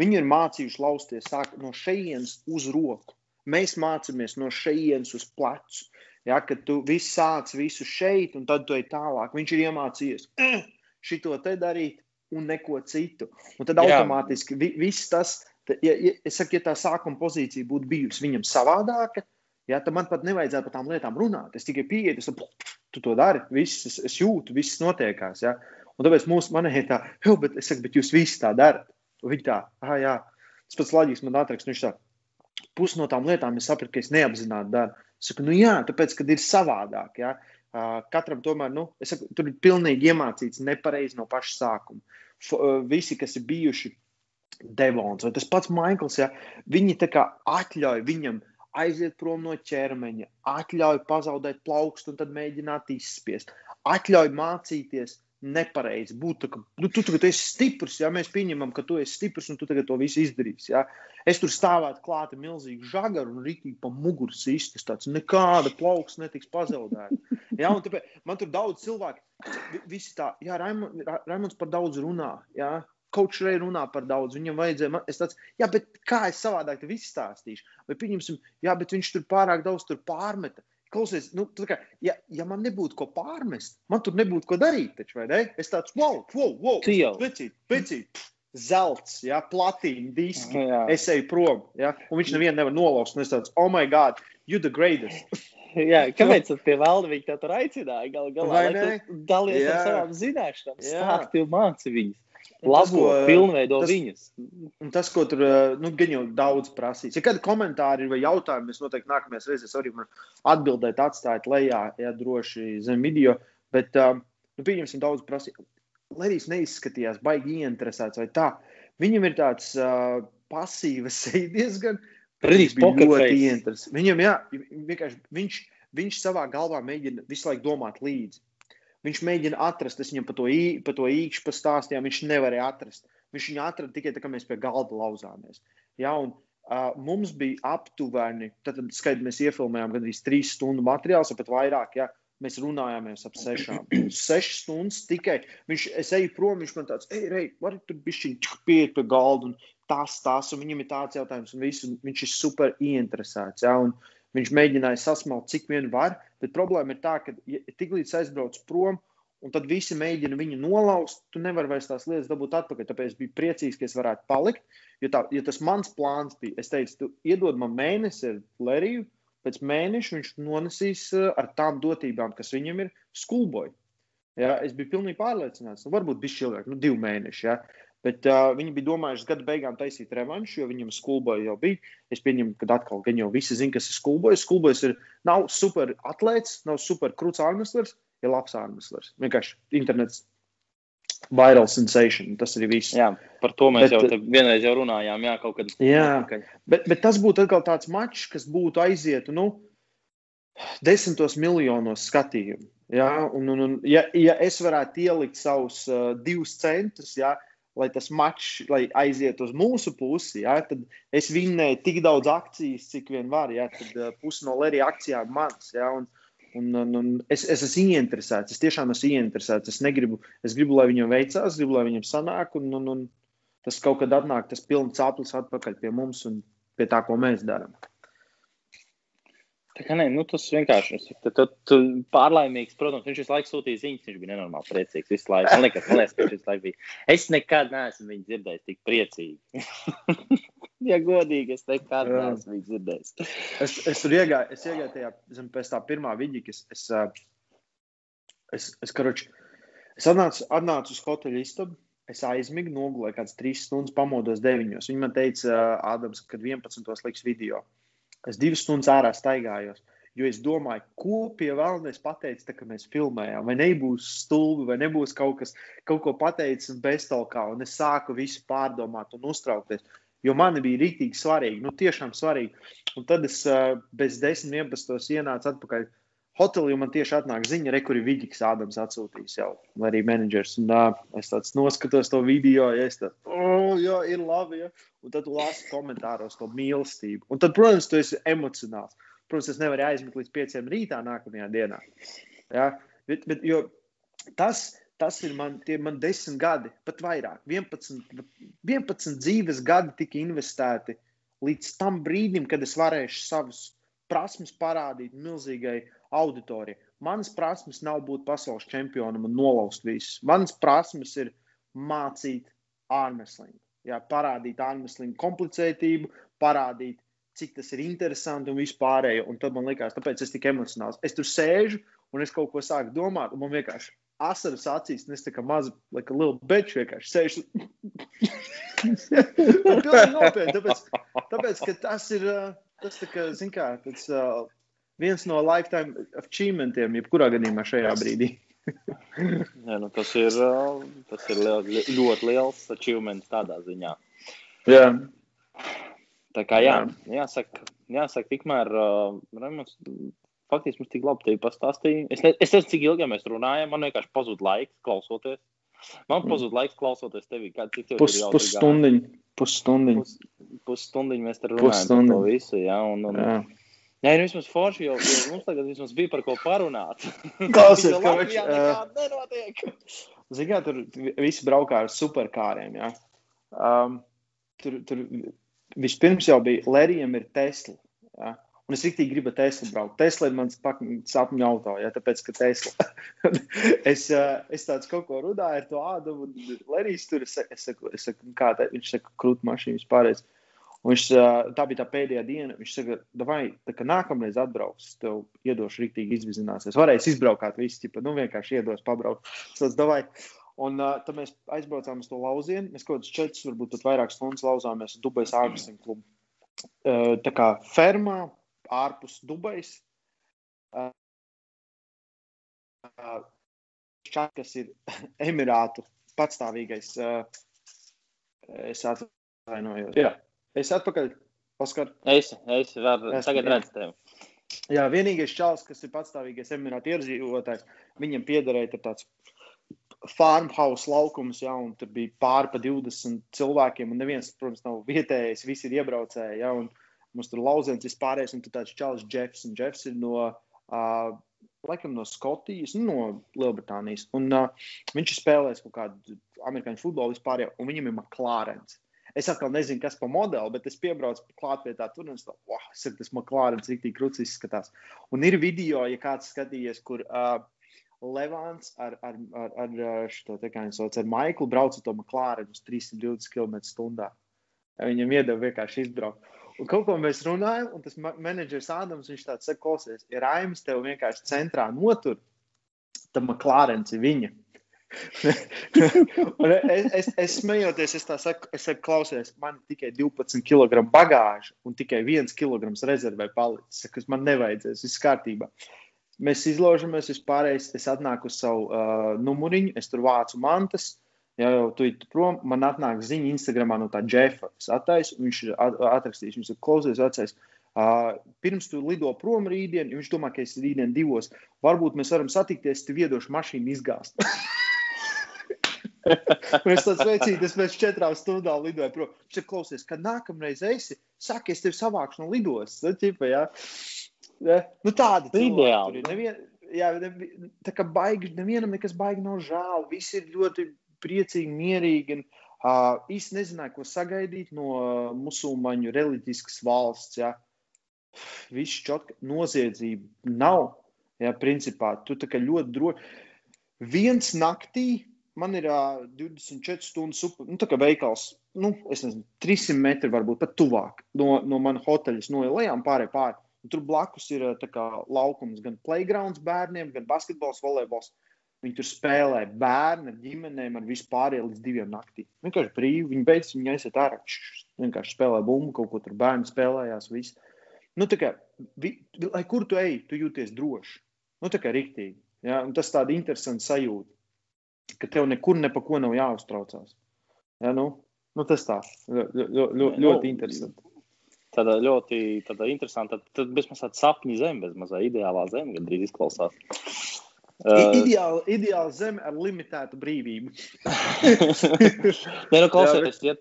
Speaker 2: viņi ir mācījuši lausties sāk no šejienes uz roku. Mēs mācāmies no šejienes uz plecu. Ja, kad tu viss sāc visu šeit, un tad tu ej tālāk. Viņš ir iemācījies eh, šito te darīt un neko citu. Un tad automātiski vi, viss tas, ja, ja, saku, ja tā sākuma pozīcija būtu bijusi viņam savādāka, ja, tad man pat nevajadzētu par tām lietām runāt. Es tikai pieeju, es saku, tu to dari, viss, es, es jūtu, viss notiekās. Ja. Un tāpēc mūsu manē tā, jau, bet es saku, bet jūs visi tā darat. Un viņi tā, ah, jā, tas pats loģiski man atrakst, viņš tā, pusi no tām lietām es sapratu, ka es neapzināti daru. Saku, nu jā, tāpēc, kad ir savādāk. Ja? Katram tomēr, nu, saku, tur ir pilnīgi iemācīts nepareizi no paša sākuma. F, visi, kas ir bijuši Devons vai tas pats Maikls, ja, viņi tā kā atļauj viņam aiziet prom no ķermeņa, atļauj pazaudēt plaukstu un tad mēģināt izspiest, atļauj mācīties nepareizi. Būt tā, ka nu, tu, tu esi stiprs, ja mēs pieņemam, ka tu esi stiprs un tu tagad to visu izdarīsi. Ja? Es tur stāvētu klāta milzīgu žagaru un rītīgi pa muguru sistis. Tāds nekāda plauks netiks pazaudēta. Ja? Un tāpēc man tur daudz cilvēku, visi tā, jā, Raimonds par daudz runā. Ja? Kaut šeit runā par daudz, viņam vajadzēja. Man, es tāds, jā, bet kā es savādāk tev izstāstīšu? Vai pieņemsim, jā, bet viņš tur pārāk daudz tur pārmeta. Klausies, nu, kā, ja, ja man nebūtu ko pārmest, man tur nebūtu ko darīt. Taču, ne? Es tāds, wow, wow, wow, pecīt, pecīt, zelts, ja, platīna, diski. Jā. Es eju prom, ja, un viņš nevienu nevar nolauzt. Es tāds, oh, my God, you the greatest.
Speaker 1: Jā, kāpēc tas pie valda viņi tev tur aicināja? Galu galā, lai tu dalies ar savām zināšanām, stāsti un māci viņus labo, tas, ko, pilnveido tas, viņas.
Speaker 2: Un tas, ko tur eh, nu, jau daudz prasīs. Ja kādi komentāri vai jautājumi, es noteikti nākamajās reizēs arī atbildēt, atstāt lejā, ja droši zem video. Bet, um, nu, pieņemsim, daudz prasīt. Lerijs neizskatījās baigi ieinteresēts vai tā. Viņam ir tāds uh, pasīvs seja diezgan.
Speaker 1: Ļoti
Speaker 2: ieinteresēts. Viņam, jā, vienkārši viņš, viņš savā galvā mēģina visu laiku domāt līdzi. Viņš mēģina atrast, es viņam par to, ī, par to īkšķi pastāstīju, viņš nevarēja atrast. Viņš viņu atrada tikai tā, kad mēs pie galda lauzāmies. Ja, un, uh, mums bija aptuveni, tad, tad skaidrs, mēs iefilmējām gandrīz trīs stundu materiālu, pat vairāk. Ja, mēs runājāmies ap sešām. Sešas stundas tikai. Viņš, es eju prom, viņš man tāds, ej, ej, vari tur bišķiņ pieiet pie galda un tas, tas, un viņam ir tāds jautājums, un visu, viņš ir super ieinteresēts. Ja, un, uh, Viņš mēģināja sasmelt, cik vien var, bet problēma ir tā, ka ja tiklīdz aizbrauc prom, un tad visi mēģina viņu nolauzt, tu nevari vairs tās lietas dabūt atpakaļ. Tāpēc es biju priecīgs, ka es varētu palikt. Jo, tā, jo tas mans plāns bija, es teicu, tu iedod man mēnesi ar Leriju, pēc mēneša viņš nonesīs eh, ar tām dotībām, kas viņam ir, skulboju. Ja, es biju pilnīgi pārliecināts, nu, varbūt bija ilgāk, nu, divi mēneši. Ja. Bet uh, viņi bija domājuši gada beigām taisīt revanšu, jo viņam skulboja jau bija. Es pieņemu, ka atkal gan jau visi zina, kas ir skulbojis. Skulbojis ir, nav super atlēts, nav super krūts ārmeslers, ir labs ārmeslers. Vienkārši internets viral sensation. Tas arī viss.
Speaker 1: Jā, par to mēs bet, jau vienreiz jau runājām. Jā, kaut kad.
Speaker 2: Jā, bet, bet tas būtu atkal tāds mačs, kas būtu aizietu, nu, desmitos miljonos skatījumu. Ja, un, un, un, ja, ja es varētu ielikt savus uh, divus centus, ja, lai tas mačs aiziet uz mūsu pusi, ja, tad es vinnēju tik daudz akcijas, cik vien var. Ja, tad uh, pusi no Lerija akcijām mans. Ja, un, un, un, un es, es esmu ieinteresēts. Es tiešām esmu ieinteresēts. Es, negribu, es gribu, lai viņam veicās, gribu, lai viņam sanāk. Un, un, un tas kaut kad atnāk, tas pilns aplis atpakaļ pie mums un pie tā, ko mēs darām.
Speaker 1: Tā kā nē, nu, tas vienkārši ir. Tu, tu, tu pārlaimīgs, protams, viņš visu laiku sūtīja ziņas, viņš bija nenormāli priecīgs visu laiku. Man liekas, man liekas ka viņš visu laiku bija. Es nekad neesmu viņu dzirdējis tik priecīgi. ja godīgi, es nekad Jā. neesmu viņu dzirdējis.
Speaker 2: es, es tur iegāju, es iegāju tajā, zin, pēc tā pirmā vidī, kas es, es, es, es, karoči, es atnācu, atnācu uz hoteļa istabu. Es aizmigu, nogulēju kādas trīs stundas, pamodos deviņos. Viņa man teica, Ādams, kad 11. liks video. Es divas stundas ārā staigājos. Jo es domāju, ko pie vēlamies pateikt, tā, kad mēs filmējām. Vai nebūs stulbi, vai nebūs kaut kas, kaut ko pateicis beztalkā. Un es sāku visu pārdomāt un uztraukties. Jo man bija rīktīgi svarīgi, nu tiešām svarīgi. Un tad es uh, bez 10, 11 ienācu atpakaļ hotelī man tieši atnāk ziņa, re, kur ir Vigiks Ādams atsūtījis jau, arī menedžers. Un uh, es tāds noskatos to video, ja es tādu, oh, jā, ir labi, ja. Un tad tu lasi komentāros to mīlestību. Un tad, protams, tu esi emocionāls. Protams, es nevaru aizmigt līdz pieciem rītā nākamajā dienā. Ja? Bet, bet, jo tas, tas ir man, tie man desmit gadi, pat vairāk, 11, 11 dzīves gadi tika investēti līdz tam brīdim, kad es varēšu savus prasmes parādīt milzīgai auditorijai. Manas prasmes nav būt pasaules čempionam un nolauzt visus. Manas prasmes ir mācīt ārmeslingu. Jā, parādīt ārmeslingu komplicētību, parādīt, cik tas ir interesanti un vispārējo. Un tad man liekas, tāpēc es tik emocionāls. Es tur sēžu un es kaut ko sāku domāt, un man vienkārši asaras acīs, un es tā kā mazu, like a little bitch vienkārši sēžu. Nopietni, tāpēc, tāpēc, ka tas ir, tas tā kā, zin kā, tas, uh, viens no lifetime achievementiem, jebkurā gadījumā šajā brīdī.
Speaker 1: Jā, nu tas ir, tas ir liel, ļoti liels achievements tādā ziņā.
Speaker 2: Jā.
Speaker 1: Tā kā jā, jāsaka, jāsaka tikmēr, uh, Raimunds, faktiski mums tik labi te pastāstīja. Es, ne, es nezinu, cik ilgi mēs runājam, man vienkārši pazuda laiks klausoties. Man pazuda laiks klausoties tevi. Kā, cik tev
Speaker 2: Pus,
Speaker 1: ir
Speaker 2: pusstundiņu. Pusstundiņu.
Speaker 1: Pus, pusstundiņu mēs te runājam par to visu. Jā, un, un,
Speaker 2: Jā.
Speaker 1: Jā, nu vismaz forši, jo, jo mums tagad vismaz bija par ko parunāt.
Speaker 2: Klausies,
Speaker 1: Latvijā
Speaker 2: viņš,
Speaker 1: nekāda nenotiek.
Speaker 2: Zini, kā tur visi braukā ar superkāriem. Ja? Um, tur, tur vispirms jau bija Lerijam ir Tesla. Ja? Un es rīktīgi gribu Tesla braukt. Tesla ir mans sapņu auto, ja? tāpēc, ka Tesla. es, uh, es tāds kaut ko runāju ar to ādu, un Lerijs tur, es, saku- es saku, es saku, kā tā, viņš saka, krūt mašīnu vispārējais. Un viņš, tā bija tā pēdējā diena. Viņš saka, vai nākamreiz atbrauks, tev iedošu rīktīgi izvizināsies. Varēs izbraukāt visi, tipa, nu vienkārši iedos pabraukt. Tāds, davai. Un uh, tad mēs aizbraucām uz to lauzienu. Mēs kaut kādus četrus, varbūt pat vairāk stundas lauzāmies uz Dubajas ārpusēm klubu. Uh, tā kā fermā, ārpus Dubajas. Uh, uh, šķiet, kas ir Emirātu patstāvīgais. Uh, es atvainojos. Jā, es atpakaļ. Oskar.
Speaker 1: Es, es varu,
Speaker 2: Esmu,
Speaker 1: tagad redzu tevi.
Speaker 2: Jā, vienīgais čels, kas ir patstāvīgais Emirātu iedzīvotājs, viņam piederēja tāds farmhouse laukums, jā, un tur bija pāri pa 20 cilvēkiem, un neviens, protams, nav vietējais, visi ir iebraucēji, jā, un mums tur lauziens vispārējais, un tur tāds čels Jeffs, un Jeffs ir no, uh, laikam no Skotijas, nu, no Lielbritānijas, un uh, viņš ir spēlējis kaut kādu amerikāņu futbolu vispārējo, un viņam ir McLarens. Es atkal nezinu, kas par modeli, bet es piebraucu klāt pie tā, tur un es domāju, wow, es saku, tas McLarens rīktīgi krūts izskatās. Un ir video, ja kāds skatījies, kur uh, Levants ar, ar, ar, ar šo te kā viņš sauc, ar Maiklu brauc ar to McLarenu uz 320 km/h. Viņam iedeva vienkārši izbraukt. Un kaut ko mēs runājam, un tas menedžers Ādams, viņš tāds saka, klausies, ja Raims tev vienkārši centrā notur, tad McLarens ir viņa. Es, es, es smejoties, es tā saku, es saku, klausies, man tikai 12 kg bagāža un tikai 1 kg rezervē palicis. Saku, man nevajadzēs, viss kārtībā. Mēs izlaužamies, vispārējais, es atnāku uz savu uh, numuriņu, es tur vācu mantas. Ja jau tu ej prom, man atnāk ziņa Instagramā no tā Jeffa. Es attaisu, viņš ir at- atrakstījis, viņš ir klausies, vecais. Uh, pirms tu lido prom rītdien, viņš domā, ka es rītdien divos. Varbūt mēs varam satikties, tu viedošu mašīnu izgāzt. Mēs tāds veicīgi, mēs četrām stundām lidojam prom. Viņš ir klausies, kad nākamreiz esi, saka, es tevi savākšu no lidostas. Nu, ķipa, jā. Ja? Nu, tāda
Speaker 1: Ideāli.
Speaker 2: ir. Nevien, jā, ne, tā kā baigi, nevienam nekas baigi nav žēl. Visi ir ļoti priecīgi, mierīgi. Un, uh, īsti nezināju, ko sagaidīt no musulmaņu reliģiskas valsts. Ja? Viss čotka noziedzība nav. Jā, principā tu tā kā ļoti droši. Viens naktī man ir uh, 24 stundu super, nu, tā kā veikals, nu, es nezinu, 300 metri varbūt pat tuvāk no, no manas hoteļas, no lejām pārējai pāri. Un tur blakus ir kā laukums, gan playgrounds bērniem, gan basketbols, volejbols. Viņi tur spēlē bērni ar ģimenēm, ar vispārēju līdz diviem naktī. Vienkārši brīvi, viņi beidz, viņi aiziet ārā. Vienkārši spēlē bumbu, kaut ko tur bērni spēlējās. Viss. Nu, tā kā, vi, lai kur tu ej, tu jūties droši. Nu, tā kā riktīgi. Ja? Un tas tāda interesanta sajūta, ka tev nekur ne pa ko nav jāuztraucās. Ja? Nu, nu, tas tā, ļo, ļo, ļo,
Speaker 1: Nu,
Speaker 2: ļoti interesanti.
Speaker 1: tāda ļoti tāda interesanta. Tad, tad bezmaz tāda sapņu zeme, bezmaz ideālā zeme, gandrīz izklausās.
Speaker 2: Uh, ideāla, ideāla zeme ar limitētu brīvību.
Speaker 1: Nē, nu, klausieties, ja,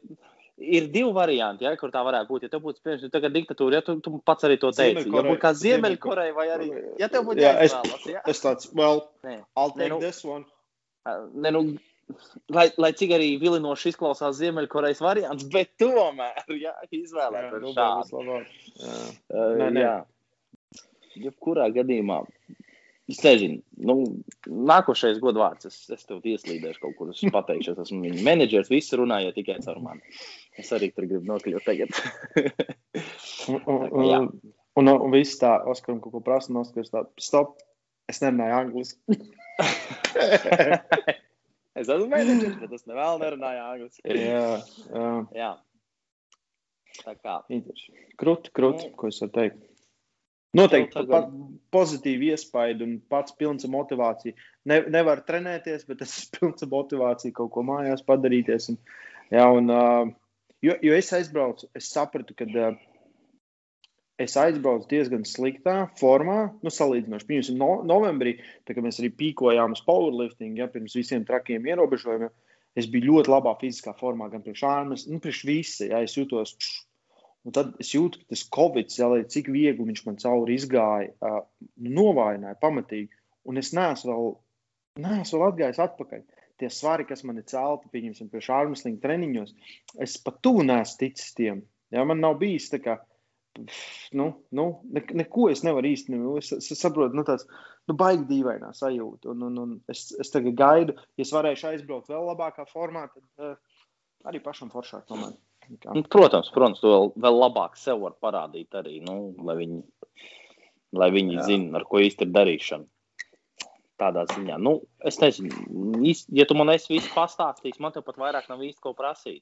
Speaker 1: ir divi varianti, ja, kur tā varētu būt. Ja tev būtu piemēram tagad diktatūra, ja tu, tu pats arī to teici, ja būtu kā Ziemeļkoreja vai arī, ja tev būtu
Speaker 2: jāizvēlas. Ja? Es tāds, well, Nē. I'll take Nē, nu, this one.
Speaker 1: Ne, nu, lai, lai cik arī vilinoši izklausās Ziemeļkorejas variants, bet tomēr, ja izvēlēties nu, šādu. Jā. Uh, nē, nē. Jā. Jebkurā gadījumā Es nezinu, nu, nākošais godvārds. Es, es tev ieslīdēšu kaut kur. Es pateikšu, es esmu viņa menedžers. Visi runāja tikai caur mani. Es arī tur gribu nokļūt tagad.
Speaker 2: un, un, un, un, un viss tā, Oskaram, kaut ko prasa, un Oskars tā, stop, es nerunāju angliski.
Speaker 1: Es esmu menedžers, bet es nevēlu nerunāju angliski.
Speaker 2: jā, jā.
Speaker 1: jā. Tā kā.
Speaker 2: Krūti, krūti, ko es varu teikt. Noteikti pat pozitīvi iespaidu un pats pilns ar motivāciju. Ne, nevar trenēties, bet es esmu pilns ar motivāciju kaut ko mājās padarīties. Un, jā, un, uh, jo, jo es aizbraucu, es sapratu, ka uh, es aizbraucu diezgan sliktā formā, nu, salīdzinoši. Pirms no, novembrī, kad mēs arī pīkojām uz powerlifting, ja pirms visiem trakiem ierobežojumiem, es biju ļoti labā fiziskā formā, gan priekš ārmas, nu, priekš visi. Ja, es jūtos pš, Un tad es jūtu, ka tas Covid, jā, cik viegli viņš man cauri izgāja, uh, novājināja pamatīgi. Un es neesmu vēl, neesmu vēl atgājis atpakaļ. Tie svari, kas man ir celti, pieņemsim, pie šārmuslinga treniņos, es pat tuvu neesmu ticis tiem. Jā, man nav bijis tā kā, nu, nu ne, neko es nevaru īsti, nu, es, es saprotu, nu, tāds, nu, baigi dīvainā sajūta. Un, un, un es, es tagad gaidu, ja es varēšu aizbraukt vēl labākā formā, tad uh, arī pašam foršāk tomēr.
Speaker 1: Nu, protams, protams, to vēl, vēl labāk sev var parādīt arī, nu, lai viņi, lai viņi zina, ar ko īsti ir darīšana. Tādā ziņā, nu, es nezinu, ja tu man esi visu pastāstījis, man te pat vairāk nav īsti ko prasīt.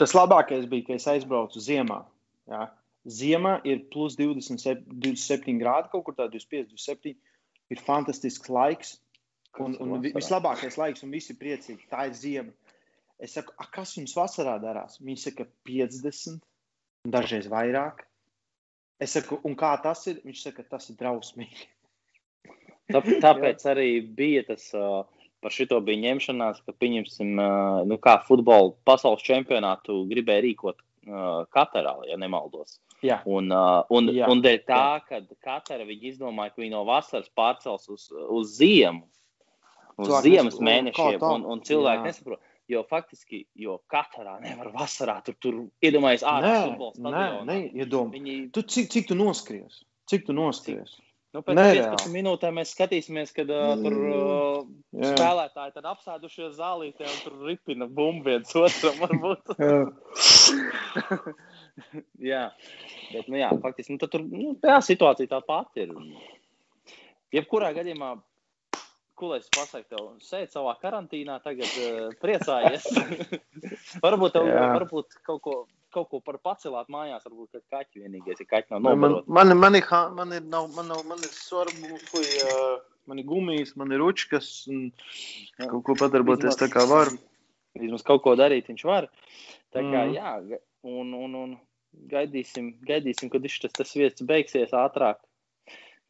Speaker 2: Tas labākais bija, ka es aizbraucu ziemā. Jā. Ziemā ir plus 27, 27 grādi, kaut kur tā 25, 27. Ir fantastisks laiks. Un, un vislabākais laiks, un visi priecīgi. Tā ir ziema. Es saku, kas jums vasarā darās? Viņi saka, 50, dažreiz vairāk. Es saku, un kā tas ir? Viņš saka, tas ir drausmīgi.
Speaker 1: Tā, tāpēc arī bija tas, par šito bija ņemšanās, ka, pieņemsim, nu, kā futbola pasaules čempionātu gribēja rīkot Katarā, ja nemaldos.
Speaker 2: Jā.
Speaker 1: Un, uh, un, Jā. un dēļ tā, ka Katara izdomāja, ka viņi no vasaras pārcels uz, uz ziemu, uz Cilvēki ziemas mēnešiem, un, un cilvēki nesaprot. Jo faktiski, jo katrā nevar vasarā tur, tur iedomājies ārā futbola stadionā.
Speaker 2: Viņi... Tu, cik, cik tu noskries? Cik tu noskries? Cik?
Speaker 1: Nu, pēc Nereāli. 15 minūtēm mēs skatīsimies, kad uh, tur uh, Jā. spēlētāji ir apsēdušies zālītē un tur ripina bumbu viens otram. jā. bet nu, jā, faktiski nu, tur nu, jā, situācija tā pati ir. Jebkurā gadījumā ko lai es pasaku tev? Sēdi savā karantīnā, tagad uh, priecājies. varbūt tev Jā. varbūt kaut ko. Kaut ko par pacelāt mājās, varbūt tāds kaķis vienīgais, ja kaķis nav nobarot.
Speaker 2: Man, man, man, ir, man ir, nav, man, nav, man ir svarbu, uh, man ir gumijas, man ir ručkas, un kaut ko padarboties tā kā var.
Speaker 1: Vismaz kaut ko darīt viņš var. Tā kā, mm. jā, un, un, un gaidīsim, gaidīsim, kad tas, tas vietas beigsies ātrāk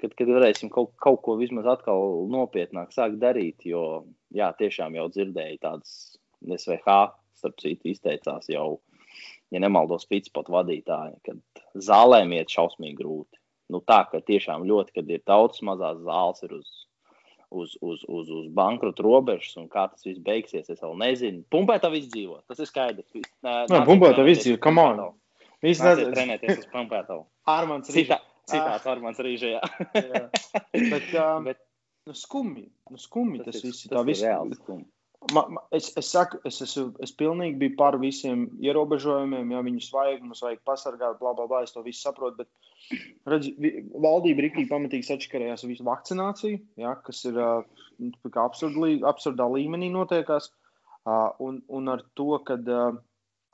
Speaker 1: kad, kad varēsim kaut, kaut ko vismaz atkal nopietnāk sākt darīt. Jo, jā, tiešām jau dzirdēju tādas SVH, starp citu, izteicās jau, ja nemaldos, Pitspot vadītāji, kad zālēm iet šausmīgi grūti. Nu, tā, ka tiešām ļoti, kad ir tautas mazās zāles, ir uz, uz, uz, uz, uz bankrota robežas, un kā tas viss beigsies, es vēl nezinu. Pumpētā viss dzīvo, tas ir skaidrs.
Speaker 2: Nē, pumpētā viss dzīvo, come on!
Speaker 1: Viss nezinu. Trenēties uz pumpētā.
Speaker 2: Ārmans Citā,
Speaker 1: citāts ah. Armāns Rīžajā.
Speaker 2: bet, um, bet nu, skumji, nu, skumji tas, tas viss.
Speaker 1: Tas viss ir reāli skumji.
Speaker 2: Ma, ma, es, es saku, es, es, es pilnīgi biju par visiem ierobežojumiem, ja viņus vajag, mums vajag pasargāt, bla, bla, bla. Es to visu saprotu. Bet, redz, valdība rīktīgi pamatīgi sačakarējās ar visu vakcināciju, ja, kas ir nu, absurd, absurdā līmenī notiekās. Un, un ar to, ka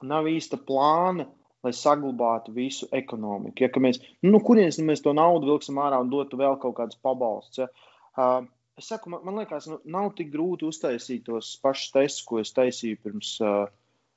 Speaker 2: nav īsta plāna lai saglabātu visu ekonomiku. Ja, mēs, nu, kurienes nu, mēs to naudu vilksim ārā un dotu vēl kaut kādus pabalstus? Ja? Uh, es saku, man, man liekas, nu, nav tik grūti uztaisīt tos pašus testus, ko es taisīju pirms uh,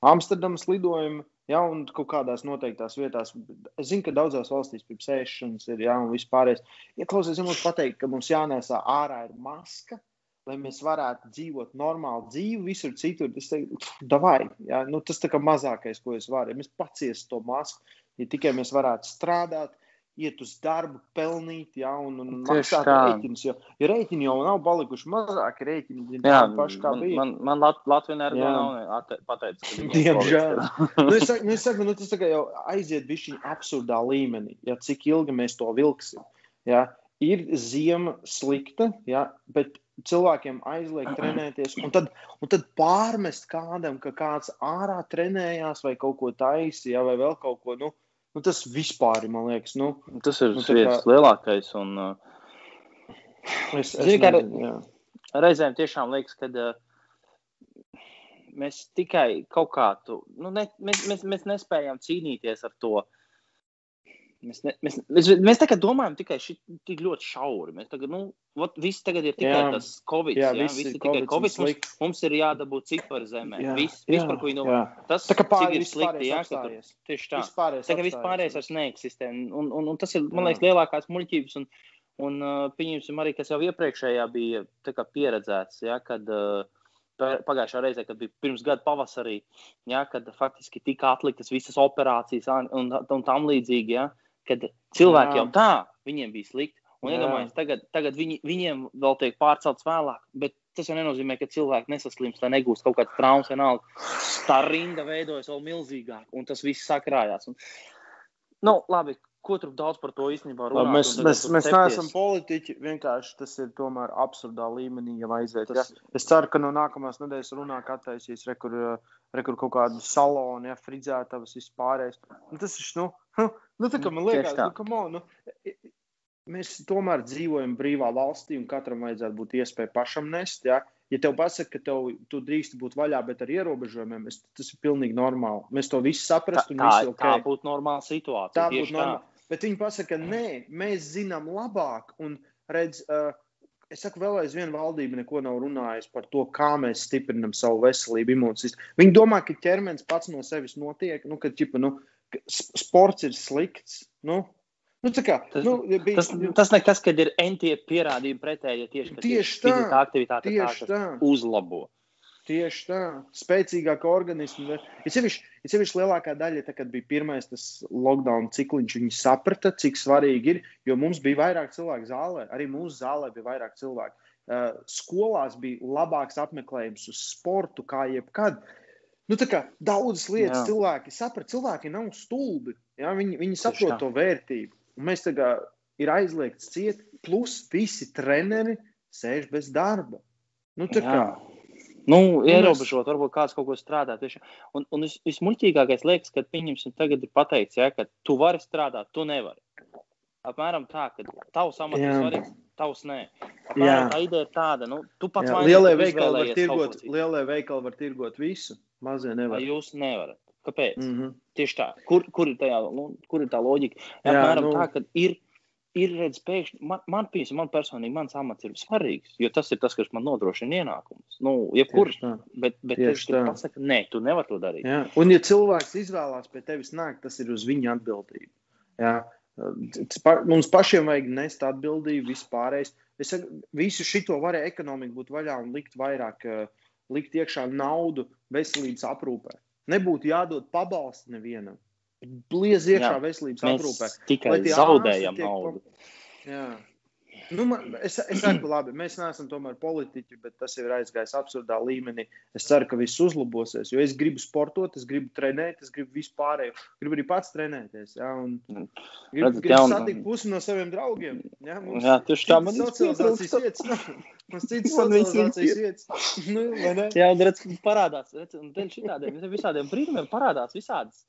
Speaker 2: Amsterdamas lidojuma. Ja, un kaut kādās noteiktās vietās, es zinu, ka daudzās valstīs pirms ēšanas ir, ja, un vispārējais. Ja klausies, ja mums pateikt, ka mums jānēsā ārā ir maska, lai mēs varētu dzīvot normālu dzīvi visur citur, tas teiktu, davai, ja, nu, tas kā mazākais, ko es varu. Ja mēs paciestu to masku, ja tikai mēs varētu strādāt, iet uz darbu, pelnīt, ja, un, un maksāt rēķinus. Jo, rēķini jau nav palikuši mazāki, rēķini tādi paši, kā
Speaker 1: man,
Speaker 2: bija.
Speaker 1: Man, man Lat Latvija energo nav pateicis.
Speaker 2: Diemžēl. nu, es saku, nu, es saku nu, tas jau aiziet bišķiņ absurdā līmenī, ja cik ilgi mēs to vilksim. Ja. Ir ziema slikta, ja, bet cilvēkiem aizliegt trenēties, un tad, un tad pārmest kādam, ka kāds ārā trenējās vai kaut ko taisīja, vai vēl kaut ko. Nu, Nu, tas vispār, man liekas, nu,
Speaker 1: tas ir
Speaker 2: nu,
Speaker 1: viens kā... lielākais. Un, uh,
Speaker 2: es, es
Speaker 1: zinu,
Speaker 2: nezinu, jā.
Speaker 1: reizēm tiešām liekas, ka uh, mēs tikai kaut kā tu, nu, ne, mēs, mēs, mēs nespējam cīnīties ar to. Mēs, ne, mēs, mēs, mēs tagad domājam tikai šī, tik ļoti šauri. Mēs tagad, nu, ot, viss tagad ir tikai
Speaker 2: Jā.
Speaker 1: tas Covid.
Speaker 2: Jā,
Speaker 1: Jā,
Speaker 2: viss ir
Speaker 1: tikai Covid. Mums, mums ir jādabūt cipari zemē.
Speaker 2: Jā,
Speaker 1: Viss,
Speaker 2: jā,
Speaker 1: viss, par ko viņi domā.
Speaker 2: jā.
Speaker 1: Tas,
Speaker 2: Tā kā pārējais
Speaker 1: ir slikti, jā, ka tur tieši tā.
Speaker 2: Vispārējais
Speaker 1: Tā kā vispārējais vairs neeksistē. Un, un, un tas ir, man liekas, lielākās muļķības. Un, un uh, pieņemsim arī, kas jau iepriekšējā bija kā pieredzēts, ja, kad uh, pa- pagājušā reizē, kad bija pirms gada pavasarī, ja, kad faktiski tika atliktas visas operācijas un, un, un tam līdzīgi, ja, kad cilvēki
Speaker 2: Jā.
Speaker 1: jau tā, viņiem bija slikti. Un iedomājieties, tagad, tagad viņi, viņiem vēl tiek pārcelts vēlāk, bet tas jau nenozīmē, ka cilvēki nesaslims, lai negūst kaut kādas traumas vienalga. Tā rinda veidojas vēl milzīgāk, un tas viss sakrājās. Un, nu, labi, ko tur daudz par to īstenībā runāt?
Speaker 2: Labi, mēs mēs, mēs neesam politiķi. Vienkārši tas ir tomēr absurdā līmenī jau aiziet.
Speaker 1: Tas-.
Speaker 2: Ja? Es ceru, ka no nākamās nedēļas runā, attaisīs rekur, rekur kaut kādu salonu, ja fridzētavas vispārējais. Nu, tas ir, nu, nu, tā kā man
Speaker 1: Tieši
Speaker 2: liekas,
Speaker 1: tā.
Speaker 2: nu, come on, nu, mēs tomēr dzīvojam brīvā valstī un katram vajadzētu būt iespēja pašam nest. Ja, ja tev pasaka, ka tev, tu drīkst būt vaļā, bet ar ierobežojumiem, es, tas ir pilnīgi normāli. Mēs to visu
Speaker 1: Tā,
Speaker 2: saprastu. un
Speaker 1: tā,
Speaker 2: visi
Speaker 1: tā būtu normāla situācija.
Speaker 2: Tā būtu normāli. Bet viņi pasaka, nē, mēs zinām labāk. Un, redz, uh, es saku, vēl aizvien valdība neko nav runājusi par to, kā mēs stiprinām savu veselību, imūnsistēmu. Viņi domā, ka ķermenis pats no sevis notiek, nu, ka ķipa, nu, sports ir slikts. Nu, nu, tā kā,
Speaker 1: Tas-
Speaker 2: nu, bija,
Speaker 1: Tas, tas nekas, kad ir entie pierādījumi pretēji, ja tieši,
Speaker 2: Tieši tā,
Speaker 1: fiziskā aktivitāte tā,
Speaker 2: tieši tā.
Speaker 1: uzlabo.
Speaker 2: Tieši tā, spēcīgāka organisma. Ir sevišķi, lielākā daļa, tā, kad bija pirmais tas lockdown cikliņš, viņi saprata, cik svarīgi ir, jo mums bija vairāk cilvēku zālē, arī mūsu zālē bija vairāk cilvēku. Uh, skolās bija labāks apmeklējums uz sportu kā jebkad. Nu, tā kā daudzas lietas
Speaker 1: Jā.
Speaker 2: cilvēki saprata, cilvēki nav stulbi. Ja? Viņi, viņi saprot to vērtību. Un mēs tagad ir aizliegts ciet, plus visi treneri sēž bez darba. Nu, tā kā,
Speaker 1: Jā. Nu,
Speaker 2: mēs-
Speaker 1: ierobežot, varbūt kāds kaut ko strādā. Tieši. Un, un vis, vismuļķīgākais liekas, ka pieņemsim, tagad ir pateikts, ja, ka tu vari strādāt, tu nevari. Apmēram tā, ka tavs amats ir
Speaker 2: Jā.
Speaker 1: svarīgs, tavs nē. Apmēram tā ideja ir tāda, nu, tu pats vainīgs,
Speaker 2: lielie veikali var tirgot, lielie veikali var tirgot visu, mazie
Speaker 1: Vai
Speaker 2: nevar.
Speaker 1: Jūs nevarat. Kāpēc? Mm.
Speaker 2: Mm -hmm.
Speaker 1: Tieši tā. Kur, kur, ir, tajā, nu, kur ir tā loģika?
Speaker 2: Jā,
Speaker 1: Apmēram
Speaker 2: nu-
Speaker 1: tā, ka ir, ir redzams, pēkšņi man, man, piemēram, man personīgi mans amats ir svarīgs, jo tas ir tas, kas man nodrošina ienākumus. Nu, jebkur,
Speaker 2: Tieši tā.
Speaker 1: bet, bet
Speaker 2: Tieši
Speaker 1: tā.
Speaker 2: tā.
Speaker 1: pasaka, nē, tu nevari to darīt.
Speaker 2: Jā. Un, ja cilvēks izvēlās pie tevis nākt, tas ir uz viņa atbildību. Jā. Mums pašiem vajag nest atbildību vispārējais. Es saku, visu šo varēja ekonomiku būt vaļā un likt vairāk, eh, likt iekšā naudu veselības aprūpē. Nebūtu jādod pabalsti nevienam. Bliez iekšā
Speaker 1: Jā.
Speaker 2: veselības aprūpē.
Speaker 1: Tikai zaudējam naudu.
Speaker 2: Jā. Nu, man, es, es saku, labi, mēs neesam tomēr politiķi, bet tas jau ir aizgājis absurdā līmenī. Es ceru, ka viss uzlabosies, jo es gribu sportot, es gribu trenēt, es gribu vispārēju. Gribu arī pats trenēties. Jā, un gribu,
Speaker 1: Redzat,
Speaker 2: gribu
Speaker 1: jaun-
Speaker 2: satikt pusi no saviem draugiem. Jā, mums
Speaker 1: Jā, tieši tā, man viss
Speaker 2: socializācijas vietas. Mums citas socializācijas vietas. Nu, vai ne?
Speaker 1: Jā, un redz, parādās, redz, un šitādiem visādiem brīnumiem parādās visādas.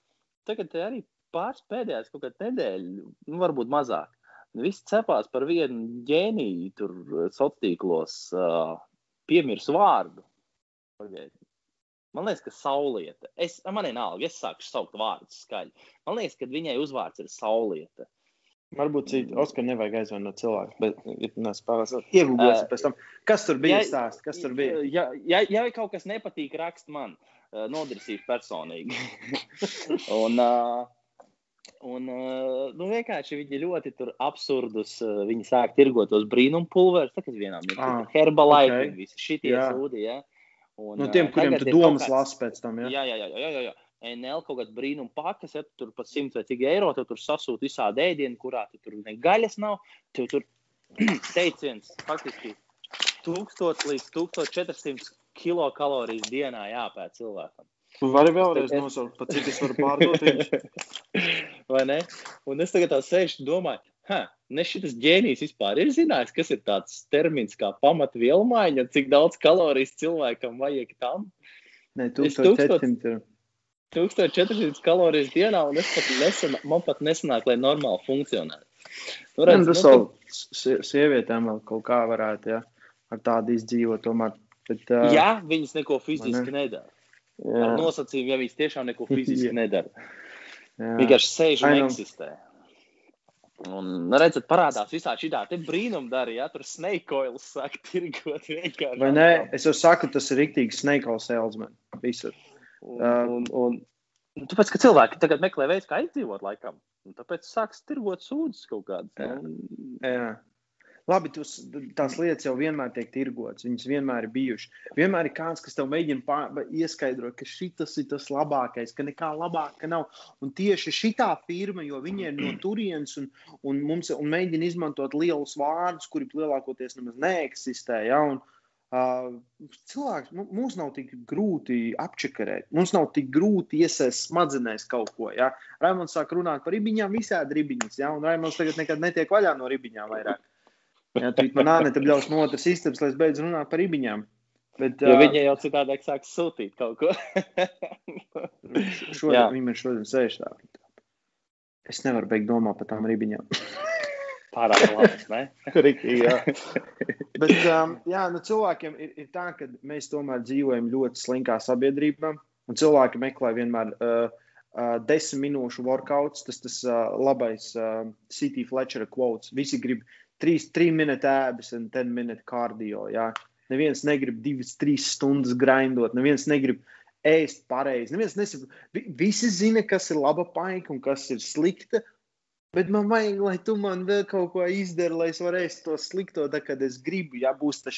Speaker 1: Tagad te arī pāris pēdējās kaut kāda nedēļa, nu, varbūt mazāk. Viss cepās par vienu ģēniju tur sociālos tīklos, uh, piemirsu vārdu. Pagaid. Man liekas, ka saulieta. Es, man vienalga, es sāku saukt vārdus skaļi. Man liekas, ka viņai uzvārds ir saulieta.
Speaker 2: Varbūt citu. Oskar nevajag aizvainot cilvēku, bet ir nespēlēs. Iegūlēsim pēc tam. Kas tur bija stāsts? Kas tur bija?
Speaker 1: Ja, ja, ja kaut kas nepatīk, rakst man. uh, nodarīšu personīgi. un, uh, Un, uh, nu, vienkārši viņi ļoti absurdus. Uh, viņi sāk tirgot tos brīnumpulverus. Tagad vienam ir ah, herbalaiti, okay. visi šitie sūdi. Ja?
Speaker 2: Un, no tiem, kuriem tu domas kāds... lasi pēc tam.
Speaker 1: Ja? Jā, jā, jā. jā, jā, jā. NL kaut kāda brīnuma pakas, ja tur pat 100 vai cik eiro, tu tur sasūti visādi ēdienu, kurā tu tur ne gaļas nav. Tu tur teiciens faktiski 1000 līdz 1400 kilokalorijas dienā jāpēc cilvēkam.
Speaker 2: Tu vari vēlreiz nosaukt, pat cik es varu pārdot viņus.
Speaker 1: Vai ne? Un es tagad tā sēžu un domāju, ha, ne šis ģēnijs vispār ir zinājis, kas ir tāds termins kā pamatvielu maiņa, cik daudz kalorijas cilvēkam vajag tam.
Speaker 2: Nē, 1400.
Speaker 1: 1400 kalorijas dienā, un es pat nesana, man pat nesanāk, lai normāli funkcionētu.
Speaker 2: Nu, redz, tas nu, vēl sievietēm vēl kaut kā varētu, ja, ar tādu izdzīvot tomēr. Bet, uh,
Speaker 1: Jā, viņas neko fiziski ne? nedara. Jā. Ar nosacījumu, ja viņas tiešām neko fiziski nedara. Vienkārši sēž un eksistē. Un nu, redzat, parādās visā šī tā brīnumdara, ja tur snake oils sāk tirgot vienkārši.
Speaker 2: Vai ne? Es jau saku, tas ir rīktīgi snake oil salesman. Visur.
Speaker 1: Un, uh, un, un, un tāpēc, ka cilvēki tagad meklē veids, kā izdzīvot laikam. Un tāpēc sāks tirgot sūdzes kaut kādas. Jā.
Speaker 2: Un... jā. Labi, tus, tās lietas jau vienmēr tiek tirgotas, viņas vienmēr ir bijušas. Vienmēr ir kāds, kas tev mēģina pār, ieskaidrot, ka šis ir tas labākais, ka nekā labāka nav. Un tieši šī firma, jo viņi ir no turienes un, un, mums, un mēģina izmantot lielus vārdus, kuri lielākoties nemaz neeksistē. Ja? Un, Uh, cilvēks mums nav tik grūti apčakarēt. Mums nav tik grūti iesaistīt smadzenēs kaut ko. Ja? Raimons sāk runāt par ribiņām, visādi ribiņas, ja? un Raimons tagad nekad netiek vaļā no ribiņām vairāk. Jā, tur man nāca bļaus no otras istabas, lai es beidzu runāt par ibiņām.
Speaker 1: Bet, jo uh, viņi jau citādi sāks sūtīt kaut ko.
Speaker 2: šodien, viņi man šodien sēž tā. Es nevaru beigt domāt par tām ribiņām.
Speaker 1: Pārāk labi, ne?
Speaker 2: Rikīgi, jā. Bet, um, jā, nu cilvēkiem ir, ir tā, ka mēs tomēr dzīvojam ļoti slinkā sabiedrībā, un cilvēki meklē vienmēr uh, uh, desmit minūšu workouts, tas tas uh, labais uh, City Fletchera quotes. Visi grib trīs, trīs minūtes ēbas un ten minūtes kardio. Jā. Neviens negrib divas, trīs stundas grindot, neviens negrib ēst pareizi. Neviens nesap... Visi zina, kas ir laba paika un kas ir slikta. Bet man vajag, lai tu man vēl kaut ko izdari, lai es varētu to slikto, tā, kad es gribu. Jā, būs tas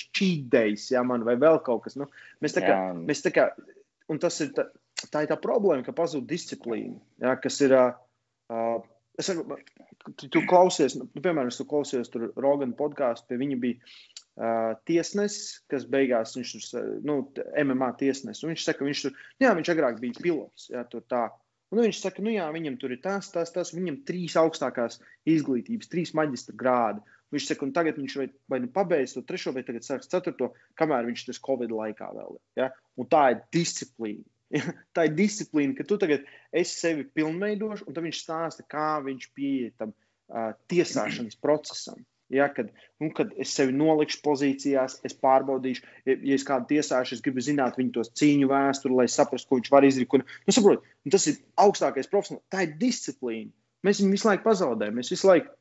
Speaker 2: days, jā, man vai vēl kaut kas. Nu, mēs tā kā, jā. mēs tā kā, un tas ir tā, tā ir tā problēma, ka pazūd disciplīna, jā, kas ir. Uh, Es saku, tu, tu klausies, nu, piemēram, es klausījos tur Rogana podkāstu, pie viņa bija uh, tiesnesis, kas beigās viņš tur, nu, MMA tiesnesis. Viņš saka, viņš tur, jā, viņš agrāk bija pilots, jā, tur tā. Un viņš saka, nu jā, viņam tur ir tas, tas, tas, viņam trīs augstākās izglītības, trīs maģistra grādi. Viņš saka, un tagad viņš vai, vai nu pabeidz to trešo, vai tagad sāks ceturto, kamēr viņš tas Covid laikā vēl ir. Ja? Un tā ir disciplīna. tā ir disciplīna, ka tu tagad esi sevi pilnveidošs, un viņš stāsta, kā viņš pieiet tam uh, tiesāšanas procesam. Ja, kad, nu, kad es sevi nolikšu pozīcijās, es pārbaudīšu, ja, ja es kādu tiesāšu, es gribu zināt viņa tos cīņu vēsturi, lai saprastu, ko viņš var izdarīt. Un, nu, saprot, un tas ir augstākais profesionāls. Tā ir disciplīna. Mēs viņu visu laiku pazaudējam. Mēs visu laiku,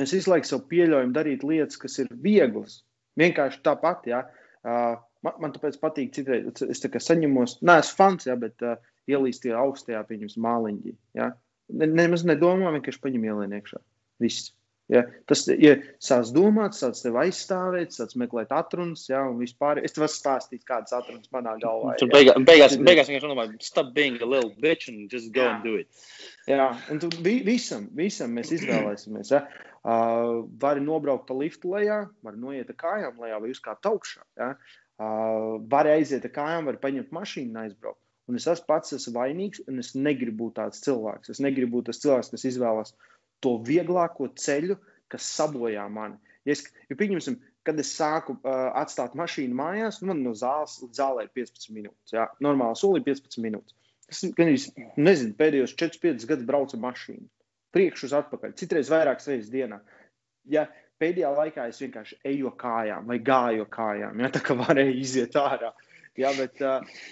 Speaker 2: mēs visu laiku sev pieļaujam darīt lietas, kas ir vieglas. Vienkārši tāpat. Ja. Uh, Man, man tāpēc patīk, citreiz es tā kā saņemos, neesmu fans, ja, bet uh, ielīst tie augstajā, pieņems māliņģi. Ja. Ne, nemaz nedomā, vienkārši paņem ielien iekšā. Viss. Ja, tas ir ja, sācis domāt, sācis tevi aizstāvēt, sācis meklēt atrunas, ja, un vispār. Es tev stāstīt, kādas atrunas manā galvā.
Speaker 1: Tur beigā, beigās, beigās vienkārši domāju, stop being a little bitch and just go jā. and do it.
Speaker 2: Jā, un tu vi, visam, visam mēs izvēlēsimies. Ja. Uh, vari nobraukt pa liftu lejā, vari noiet ar kājām lejā vai uzkāpt augšā. Ja. Uh, var aiziet ar kājām, var paņemt mašīnu un aizbraukt. Un es pats esmu vainīgs, un es negribu būt tāds cilvēks. Es negribu būt tas cilvēks, kas izvēlas to vieglāko ceļu, kas sabojā mani. Ja, es, ja pieņemsim, kad es sāku uh, atstāt mašīnu mājās, nu, man no zāles līdz zālē ir 15 minūtes. Jā, normāli solī 15 minūtes. Es gan nezinu, pēdējos 4-5 gadus braucu mašīnu. Priekš uz atpakaļ, citreiz vairākas reizes dienā. Ja pēdējā laikā es vienkārši eju kājām vai gāju kājām. Ja, tā kā varēja iziet ārā. Ja, bet,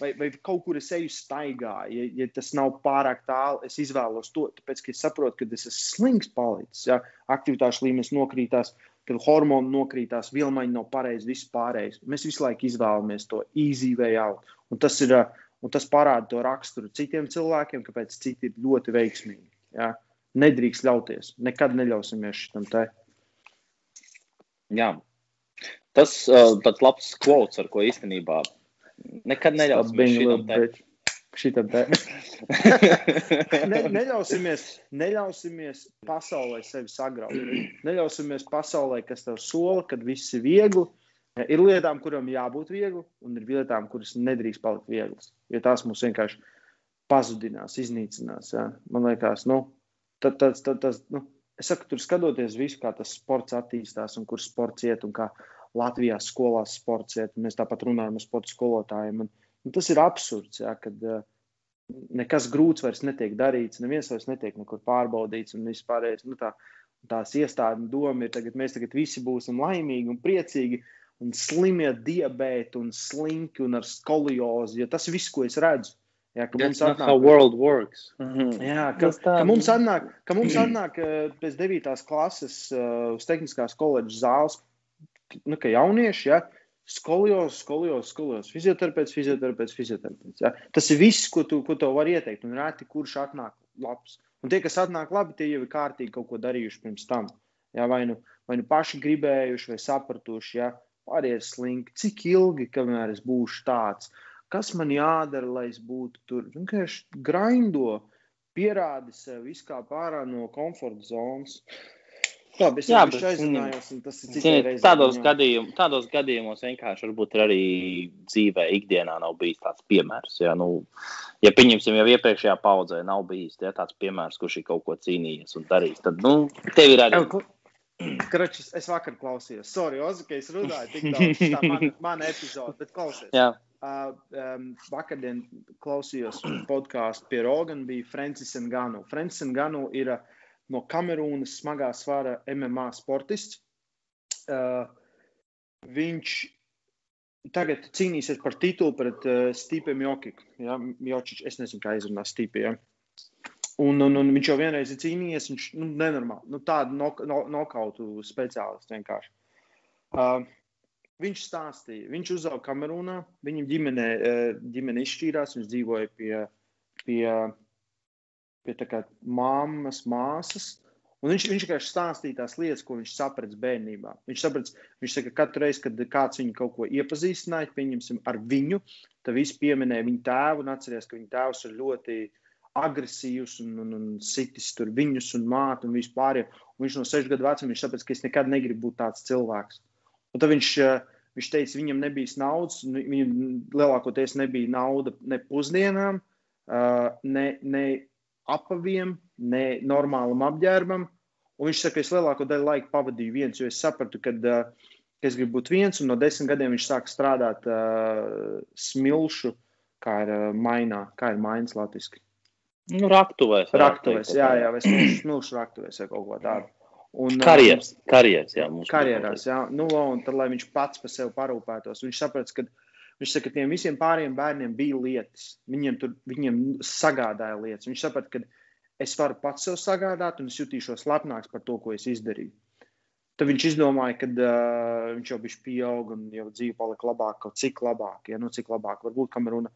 Speaker 2: vai, vai kaut kur es eju staigā, ja, ja tas nav pārāk tālu, es izvēlos to, tāpēc, ka es saprotu, ka es esmu slings palicis. Ja, aktivitāšu līmenis nokrītās, kad hormoni nokrītās, vielmaiņa nav pareiza, viss pārējais. Mēs visu laiku izvēlamies to easy way out. Un tas ir, Un tas parāda to raksturu citiem cilvēkiem, kāpēc citi ir ļoti veiksmīgi. Ja? Nedrīkst ļauties. Nekad neļausimies šitam te.
Speaker 1: Jā. Tas uh, tāds labs kvots, ar ko īstenībā nekad neļausimies šitam te. Bet
Speaker 2: šitam te. ne, neļausimies, neļausimies pasaulē sevi sagraut. Neļausimies pasaulē, kas tev sola, kad viss ir viegli. Ir lietām, kurām jābūt viegli, un ir lietām, kuras nedrīkst palikt vieglas. Jo tās mums vienkārši pazudinās, iznīcinās. Ja? Man liekas, nu, tad, tad, tad, tas, nu, es saku, tur skatoties visu, kā tas sports attīstās un kur sports iet un kā Latvijā skolās sports iet. Mēs tāpat runājam ar sporta skolotājiem. Un, Un tas ir absurds, ja, kad uh, nekas grūts vairs netiek darīts, neviens vairs netiek nekur pārbaudīts un vispārējais. Nu, tā, tās iestādes doma ir, ka mēs tagad visi būsim laimīgi un priecīgi. Un slimie diabēti, un slinki, un ar skoliozi. Tas viss, ko es redzu. Jā,
Speaker 1: ka mums atnāk, how world works. Mm -hmm.
Speaker 2: Jā, ka, ka mums atnāk, ka mums atnāk pēc 9. klases uh, uz tehniskās koledžas zāles, nu, ka jaunieši, ja, Skolios, skolios, skolios, fizioterapeits, fizioterapeits, fizioterapeits. Ja? Tas ir viss, ko tu, ko tev var ieteikt. Un reti kurš atnāk labs. Un tie, kas atnāk labi, tie jau ir kārtīgi kaut ko darījuši pirms tam. Ja? Vai, nu, vai nu paši gribējuši, vai sapratuši, ja? pārējais slinki, cik ilgi, kamēr es būšu tāds, kas man jādara, lai es būtu tur. Vienkārši grindo, pierādi sev, izkāp ārā no komforta zonas. Labi, jā, bet aizinājos, tas ir
Speaker 1: zini, tādos, gadījum, tādos gadījumos vienkārši varbūt arī dzīvē, ikdienā nav bijis tāds piemērs. Ja, nu, ja pieņemsim, jau iepriekšējā paudzē nav bijis ja, tāds piemērs, kurš ir kaut ko cīnījies un darījis, tad nu, tev ir arī.
Speaker 2: Kračs, es vakar klausījos. Sorry, Ozi, ka es runāju tik daudz. Tā mana man epizode, bet klausies.
Speaker 1: Jā.
Speaker 2: Uh, um, vakardien klausījos podkāstu pie Rogan, bija Francis Nganu. Francis Nganu ir uh, no Kamerūnas smagā svara MMA sportists. Uh, viņš tagad cīnīsies par titulu pret uh, Stīpiem Jokiku. Ja? Jočič, es nezinu, kā izrunā Stīpi. Ja? Un, un, un viņš jau vienreiz ir cīnījies, viņš nu, nenormāli, nu, tādu nok, no, nokautu speciālistu vienkārši. Uh, viņš stāstīja, viņš uzauga Kamerūnā, viņam ģimene, uh, ģimene izšķīrās, viņš dzīvoja pie, pie pie mammas, māsas. Un viņš, viņš vienkārši stāstīja tās lietas, ko viņš saprata bērnībā. Viņš saprata, viņš saka, ka katru reizi, kad kāds viņu kaut ko iepazīstināja, pieņemsim ar viņu, tad viss pieminēja viņa tēvu un atcerējās, ka viņa tēvs ir ļoti agresīvs un, un, un sitis tur viņus un mātu un vispār. Un viņš no sešu gadu vecuma viņš saprata, ka es nekad negribu būt tāds cilvēks. Un tad viņš, eh, viņš teica, viņam nebija naudas, viņam lielākoties nebija nauda ne pusdienām, eh, ne, ne apaviem, ne normālam apģērbam. Un viņš saka, ka es lielāko daļu laika pavadīju viens, jo es sapratu, ka, uh, ka es gribu būt viens, un no desmit gadiem viņš sāka strādāt uh, smilšu, kā ir uh, mainā, kā ir mainas latviski.
Speaker 1: Nu, raktuvēs.
Speaker 2: Raktuvēs, jā, jā, vai smilšu, smilšu raktuvēs vai kaut ko tādu.
Speaker 1: Un, karjeras, karjeras, jā,
Speaker 2: karjerās, jā. Nu, un tad, lai viņš pats par sevi parūpētos, viņš saprata, ka Viņš saka, ka tiem visiem pārējiem bērniem bija lietas. Viņiem tur viņiem sagādāja lietas. Viņš saprata, ka es varu pats sev sagādāt, un es jutīšos lepnāks par to, ko es izdarīju. Tad viņš izdomāja, ka uh, viņš jau bija pieaugušs un jau dzīve palika labāk, kaut cik labāk. Ja? Nu, cik labāk varbūt kameruna.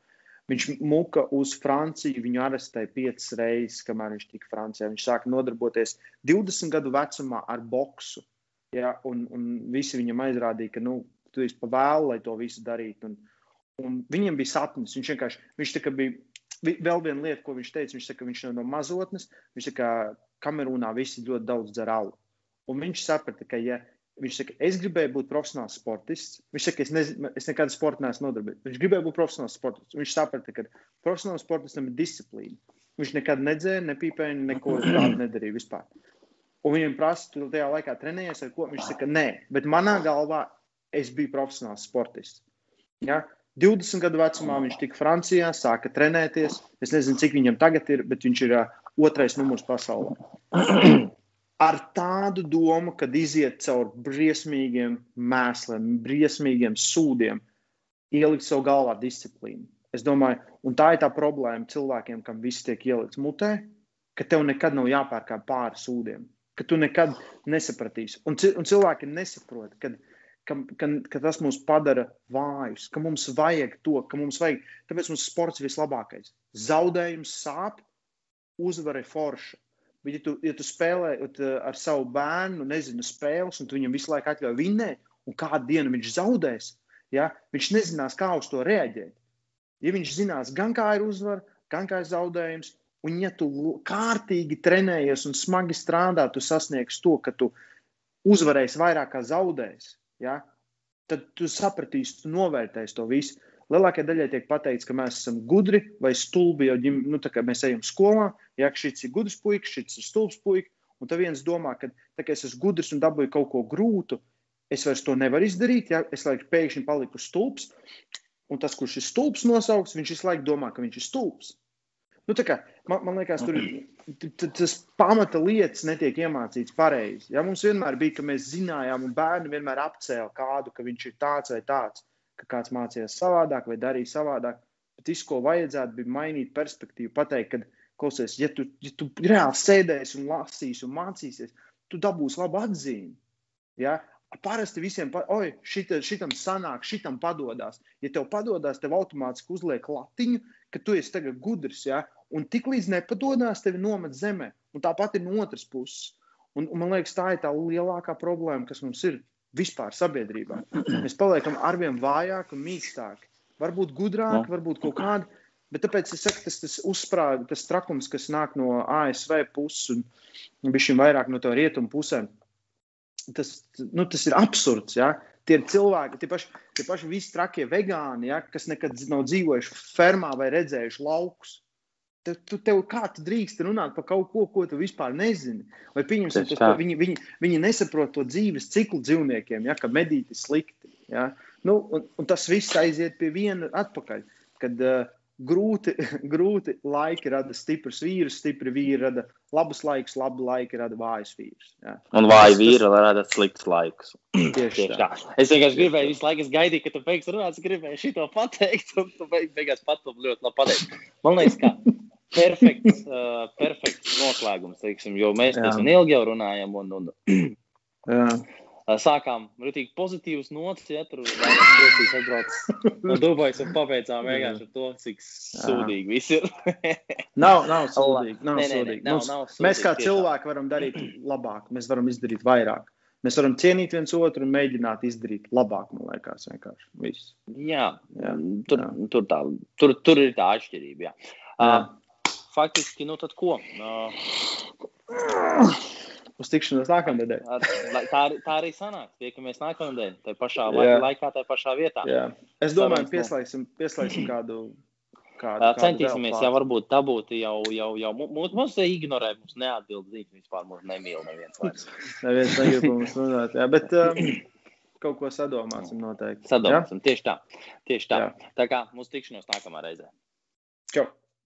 Speaker 2: Viņš muka uz Franciju, viņu arestēja piecas reizes, kamēr viņš tika Francijā. Viņš sāka nodarboties 20 gadu vecumā ar boksu. Ja? Un, un visi viņam aizrādīja, ka nu, tu esi pa vēlu, lai to visu darītu. Un, Un viņam bija sapnis. Viņš vienkārši viņš bija vēl viena lieta, ko viņš teica. Viņš teica, viņš no mazotnes, viņš teica, ka Kamerūnā visi ļoti daudz dzer alu. Un viņš saprata, ka, ja viņš saka, es gribēju būt profesionāls sportists, viņš saka, es, nezinu, es nekad sportā neesmu nodarbojies. Viņš gribēja būt profesionāls sportists. Viņš saprata, ka profesionāls sportistam ir disciplīna. Viņš nekad nedzēra, nepīpēja, neko tādu nedarīja vispār. Un viņam prasa, tu tajā laikā trenējies ar ko? Viņš saka, nē, bet manā galvā es biju profesionāls sportists. Ja? 20 gadu vecumā viņš tika Francijā, sāka trenēties. Es nezinu, cik viņam tagad ir, bet viņš ir uh, otrais numurs pasaulē. Ar tādu domu, kad iziet cauri briesmīgiem mēsliem, briesmīgiem sūdiem, ielikt savu galvā disciplīnu. Es domāju, un tā ir tā problēma cilvēkiem, kam viss tiek ielikts mutē, ka tev nekad nav jāpērkā pāri sūdiem, ka tu nekad nesapratīsi. Un, un cilvēki nesaprot, ka ka, ka, ka tas mūs padara vājus, ka mums vajag to, ka mums vajag. Tāpēc mums sports ir vislabākais. Zaudējums sāp, uzvara ir forša. Bet, ja tu, ja tu spēlē ar savu bērnu, nezinu, spēles, un tu viņam visu laiku atļauj vinnēt, un kādu dienu viņš zaudēs, ja, viņš nezinās, kā uz to reaģēt. Ja viņš zinās, gan kā ir uzvara, gan kā ir zaudējums, un ja tu kārtīgi trenējies un smagi strādā, tu sasniegsi to, ka tu uzvarēsi vairāk kā zaudēsi ja, tad tu sapratīsi, tu novērtēsi to visu. Lielākajai daļai tiek pateikts, ka mēs esam gudri vai stulbi, jo ģim, nu, mēs ejam skolā. Ja šis ir gudrs puisis, šis ir stulbs puisis, un tad viens domā, ka tā, es esmu gudrs un dabūju kaut ko grūtu, es vairs to nevaru izdarīt. Ja? Es laikam pēkšņi paliku stulbs, un tas, kurš ir stulbs nosaukts, viņš visu laiku domā, ka viņš ir stulbs. Nu, kā, man, man liekas, tur tas pamata lietas netiek iemācīts pareizi. Ja, mums vienmēr bija, ka mēs zinājām, un bērni vienmēr apcēla kādu, ka viņš ir tāds vai tāds, ka kāds mācījās savādāk vai darīja savādāk. Bet viss, ko vajadzētu, bija mainīt perspektīvu, pateikt, ka, klausies, ja tu, ja tu reāli sēdēsi un lasīsi un mācīsies, tu dabūsi labu atzīmi. Ja? Parasti visiem, pa, oi, šita, šitam sanāk, šitam padodas. Ja tev padodas, tev automātiski uzliek latiņu, ka tu esi tagad gudrs. Ja? Un tiklīdz nepadodas, tevi nomet zemē. Un tāpat ir no otras puses. Un, un man liekas, tā ir tā lielākā problēma, kas mums ir vispār sabiedrībā. Mēs paliekam arvien vājāki un mīkstāki. Varbūt gudrāki, varbūt kaut kādi. Bet tāpēc es saku, tas, tas uzsprāga, tas trakums, kas nāk no ASV puses un šim vairāk no tā rietumu pusēm tas, nu, tas ir absurds. Ja? Tie ir cilvēki, tie paši, tie paši visi trakie vegāni, ja? kas nekad nav dzīvojuši fermā vai redzējuši laukus. Tev, tu, tev kā tu drīkst runāt par kaut ko, ko tu vispār nezini? Vai pieņemsim, tas, viņi, viņi, viņi nesaprot to dzīves ciklu dzīvniekiem, ja? ka medīt ir slikti. Ja? Nu, un, un tas viss aiziet pie viena atpakaļ. Kad, uh, grūti, grūti laiki rada stiprus vīrus, stipri vīri rada labus laikus, labi laiki rada vājus vīrus. Jā.
Speaker 1: Un vāji vīri rada sliktus laikus. Tieši tā. Es vienkārši gribēju, visu laiku gaidīju, ka tu beigsi runāt, es gribēju šito pateikt, un tu beigās pat to ļoti labi pateikt. Man liekas, ka perfekts, uh, perfekts noslēgums, teiksim, jo mēs esam ilgi jau runājam. Un, un, sākām rītīgi pozitīvas notis, ja tur bija atbraucis no Dubajas un pabeidzām vienkārši ar to, cik sūdīgi viss ir.
Speaker 2: nav, nav sūdīgi. Nav nē, sūdīgi. Nē, nē, Mums, nav, nav sūdīgi. Mēs kā cilvēki varam darīt labāk, mēs varam izdarīt vairāk. Mēs varam cienīt viens otru un mēģināt izdarīt labāk, man liekas, vienkārši. Viss.
Speaker 1: Jā, jā, tur, jā. Tur, tā, tur, tur ir tā atšķirība. Jā. Jā. Uh, faktiski, nu tad ko? Uh,
Speaker 2: uz tikšanos nākamnedēļ.
Speaker 1: tā, tā arī sanāks. Tiekamies nākamnedēļ, tajā pašā jā. laikā, tajā pašā vietā.
Speaker 2: Jā. Es domāju, pieslēgsim, pieslēgsim kādu.
Speaker 1: Kādu, kādu Centīsimies, ja varbūt tā būtu jau, jau, jau mums, mums ignorē, mums neatbild zīmes, vispār mums nemīl neviens vairs.
Speaker 2: neviens negrib mums runāt, jā, bet um, kaut ko sadomāsim noteikti.
Speaker 1: Sadomāsim, ja? tieši tā, tieši tā. Jā. Tā kā mums tikšanos nākamā reizē.
Speaker 2: Čau!